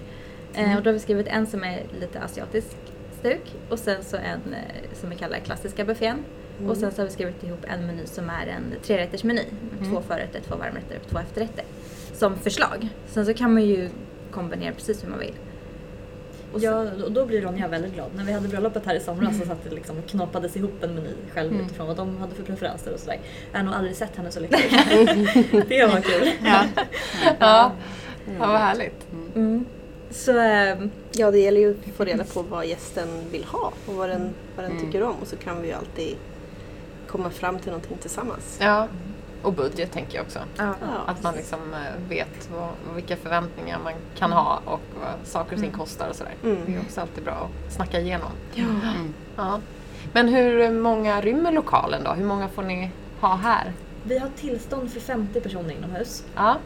Eh, och då har vi skrivit en som är lite asiatisk stuk och sen så en som vi kallar klassiska buffén. Och sen så har vi skrivit ihop en meny som är en trerättersmeny. med Två förrätter, två varmrätter och två efterrätter. Som förslag. Sen så kan man ju kombinera precis hur man vill. Och Ja, och då blir Ronja väldigt glad. När vi hade bröllopet här i somras så satt det liksom och knoppades ihop en meny själv utifrån vad de hade för preferenser och sådär. Jag har nog aldrig sett henne så lycklig. det var kul. Ja. ja. ja, vad härligt. Mm. Så ehm, Ja, det gäller ju att få reda på vad gästen vill ha och vad den, vad Mm. den tycker om och så kan vi ju alltid komma fram till någonting tillsammans. Ja. Och budget tänker jag också. ja. Ja. Att man liksom eh, vet vad, vilka förväntningar man kan ha och vad saker och ting kostar och sådär. Mm. Det är också alltid bra att snacka igenom. Mm. Ja. Men hur många rymmer lokalen då? Hur många får ni ha här? Vi har tillstånd för 50 personer inomhus. Ja.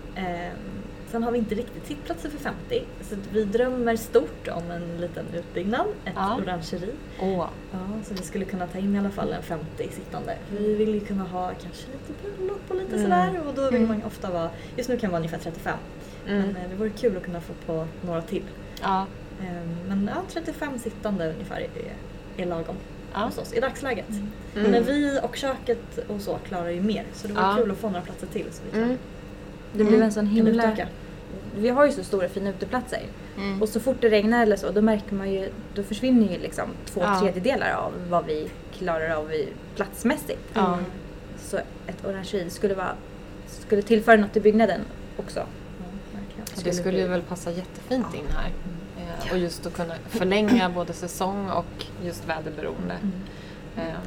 Sen har vi inte riktigt sittplatser för 50. Så vi drömmer stort om en liten utbyggnad, ett Ja. orangeri. Åh. Ja, så vi skulle kunna ta in i alla fall en 50 sittande. Vi vill ju kunna ha kanske lite bröllop och lite sådär och då vill man ofta vara, just nu kan det vara ungefär 35. Mm. Men eh, det vore kul att kunna få på några till. Ja. Ehm, Men ja, 35 sittande ungefär är, är lagom Ja. hos oss i dagsläget. Mm. Men vi och köket och så klarar ju mer så det vore Ja. kul att få några platser till så vi kan, Mm. Det blev en sån himla... Vi har ju så stora fina uteplatser. Mm. Och så fort det regnar eller så, då märker man ju, då försvinner ju liksom två Ja. tredjedelar av vad vi klarar av platsmässigt. Ja. Så ett orangeri skulle vara, skulle tillföra något till byggnaden också. Ja, verkligen. Och det skulle ju väl passa jättefint in här. Eh, Och just att kunna förlänga både säsong och just väderberoende. Eh,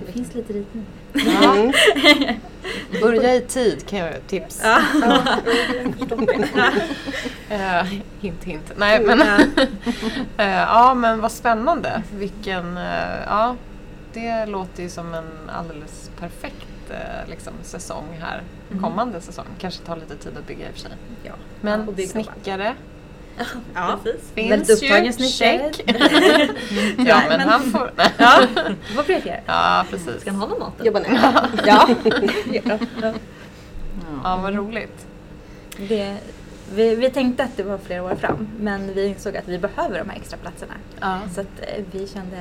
Det finns lite ritning. Ja. Börja i tid kan jag tipsa. Eh, hint hint. Nej men. Eh, ja men vad spännande. Vilken, eh, ja. Det låter ju som en alldeles perfekt liksom, säsong här. Kommande säsong. Kanske tar lite tid att bygga i och för sig. Ja. Men snickare Ja. Precis. Väldigt finns upptagen snickare. Ja men han får... Ja, vad prioriterar. ja precis. Ska han ha någon mat? Jobba ner. Ja. Ja vad roligt. Det, vi, vi tänkte att det var flera år fram, men vi insåg att vi behöver de här extra platserna. Ja. Så att eh, vi kände,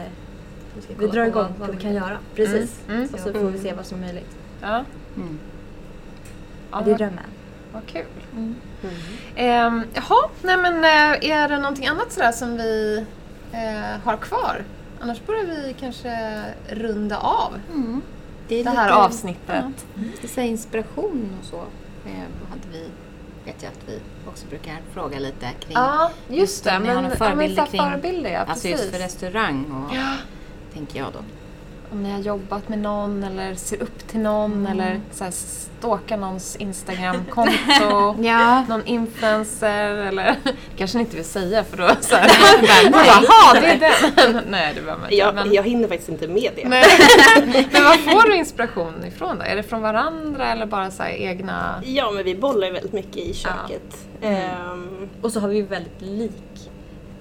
Vi, vi drar igång. vad, vad vi kan göra. Precis. Mm, mm. Och så får vi se vad som är möjligt. Ja. Mm. Ja, det är drömmen. Vad kul. Mm. Jaha, nej men eh, är det någonting annat sådär som vi eh, har kvar? Annars börjar vi kanske runda av Mm. är det här lite- avsnittet. Ja, lite inspiration och så. Eh, hade vi, vet jag att vi också brukar fråga lite kring. Ja, just det. Men, några ja, men förebilder kring- förebilder, ja, alltså precis. just för restaurang och Ja, tänker jag då. Om ni har jobbat med någon eller ser upp till någon eller så här, stalkar någons Instagram-konto. Ja. Någon influencer eller kanske ni inte vill säga för då så här, Jaha, det är den. Nej, det behöver man inte. Jag, men, jag hinner faktiskt inte med det. Nej. men var får du inspiration ifrån då? Är det från varandra eller bara så här egna? Ja, men vi bollar ju väldigt mycket i köket. Ehm, Och så har vi väldigt lik.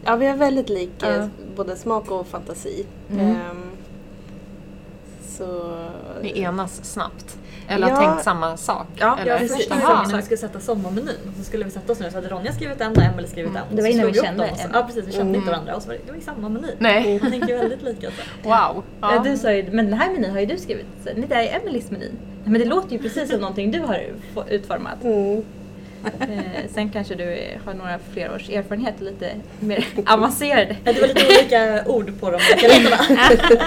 ja, vi har väldigt lik Ja. både smak och fantasi. Mm. Ehm, så... Ni enas snabbt? Eller har Ja. tänkt samma sak? Ja, eller? ja, Precis, gången när vi skulle sätta sommarmenyn så skulle vi sätta oss ner så hade Ronja skrivit en och Emelie skrivit en. Det var innan vi upp kände en. Ja precis, vi kände Mm. inte varandra och så var det, det var ju samma meny. Nej. Man tänker ju väldigt lika. Så. Wow. Ja. Du sa ju, men den här menyn har ju du skrivit. Nej, det är Emelies meny. Men det låter ju precis som någonting du har utformat. Mm. Eh, sen kanske du har några fler års erfarenhet lite mer avancerade. Ja, Det var lite olika ord på de olika.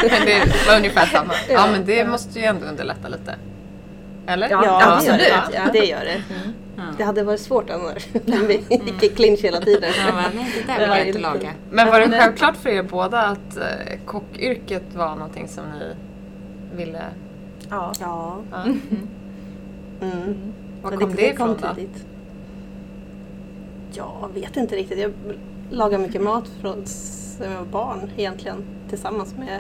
Men det var ungefär samma. Ja, men det måste ju ändå underlätta lite. Eller? Ja, Ja, det gör absolut, det. ja. Det gör det. Det hade varit svårt annars. Vi gick i clinch hela tiden. Ja, men nej, det där vill jag inte laga. Men var det självklart för er båda att eh, kockyrket var någonting som ni ville... Ja. Ja. Ja. Mm. Var Men kom det ifrån då? tidigt. Jag vet inte riktigt. Jag lagar mycket mat från sen jag var barn egentligen. Tillsammans med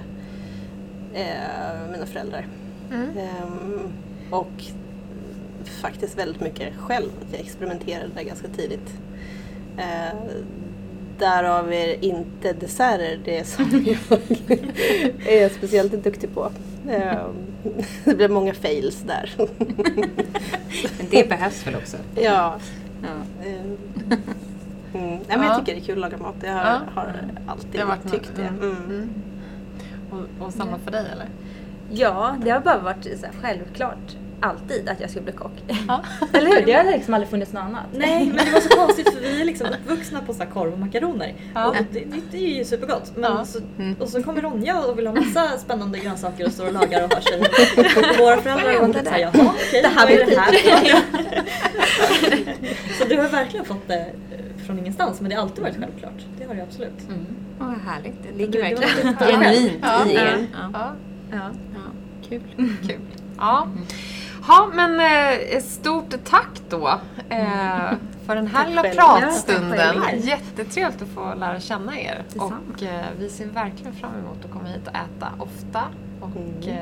eh, mina föräldrar. Mm. Ehm, och faktiskt väldigt mycket själv. Jag experimenterade där ganska tidigt. Eh, därav är inte desserter det som jag är speciellt duktig på. Ehm, det blev många fails där. Men det behövs väl också? ja. Ja. Mm. Nej, men Ja. jag tycker det är kul att laga mat. Jag har, Ja. har alltid Det har varit tyckt det. Mm. Mm. Och, och samma för dig eller? Ja, det har bara varit så här, självklart alltid att jag skulle bli kock. Ja. Eller hur? Det har liksom aldrig funnits något annat. Nej, men det var så konstigt för vi är liksom uppvuxna på så här korv och makaroner. Ja. Och det, det, det är ju supergott. Men Ja. så, Mm. och så kommer Ronja och vill ha massa spännande grönsaker och står och lagar och har sig. Och våra föräldrar har varit lite såhär, jaha okej, Det här vad är blir det här? så du har verkligen fått det eh, från ingenstans men det har alltid varit självklart. Det har det absolut. Mm. Åh, vad härligt. Det ligger var verkligen genuint i er. Ja. Ja. Ja. Ja. Kul. Kul. Ja. Ja, men eh, stort tack då eh, för den här lilla pratstunden. Jättetrevligt att få lära känna er. Och eh, vi ser verkligen fram emot att komma hit och äta ofta och Mm.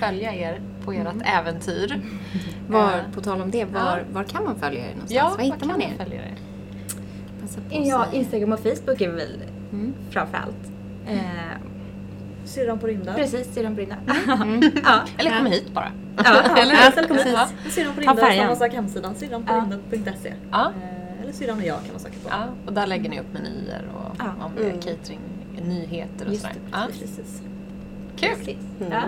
följa er på ert äventyr. Var, på tal om det, var, var kan man följa er någonstans? Ja, var hittar kan man er? följa er? Ja. Instagram och Facebook är väl Mm. framförallt. Eh, Syrran på rymden. precis, syrran brinner. Mm. ja. Eller kom hit bara. Ja, Eller ja, hur? kom hit. Ja. Syrran på rymden, samma sak hemsidan, syrranporymden.se. Ja. Eh, Eller Syrran och jag kan man söka på. Ja, och där lägger ni upp menyer och Ja. om det är Mm. catering, nyheter och Just sådär. det, Ja, Precis. kul! Precis. Mm. Ja.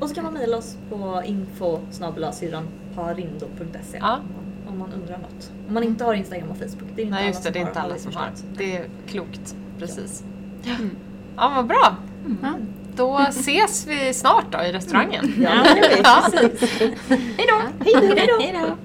Och så kan man mejla oss på info syrranparindo.se Ja. om, man, om man undrar något. Om man inte har Instagram och Facebook. Det är inte Nej alla just det, som det är inte alla som har. Det är klokt, precis. Mm. Ja, vad bra! Ja. Då ses vi snart då i restaurangen. Ja. Ja. Hej då! Hej då!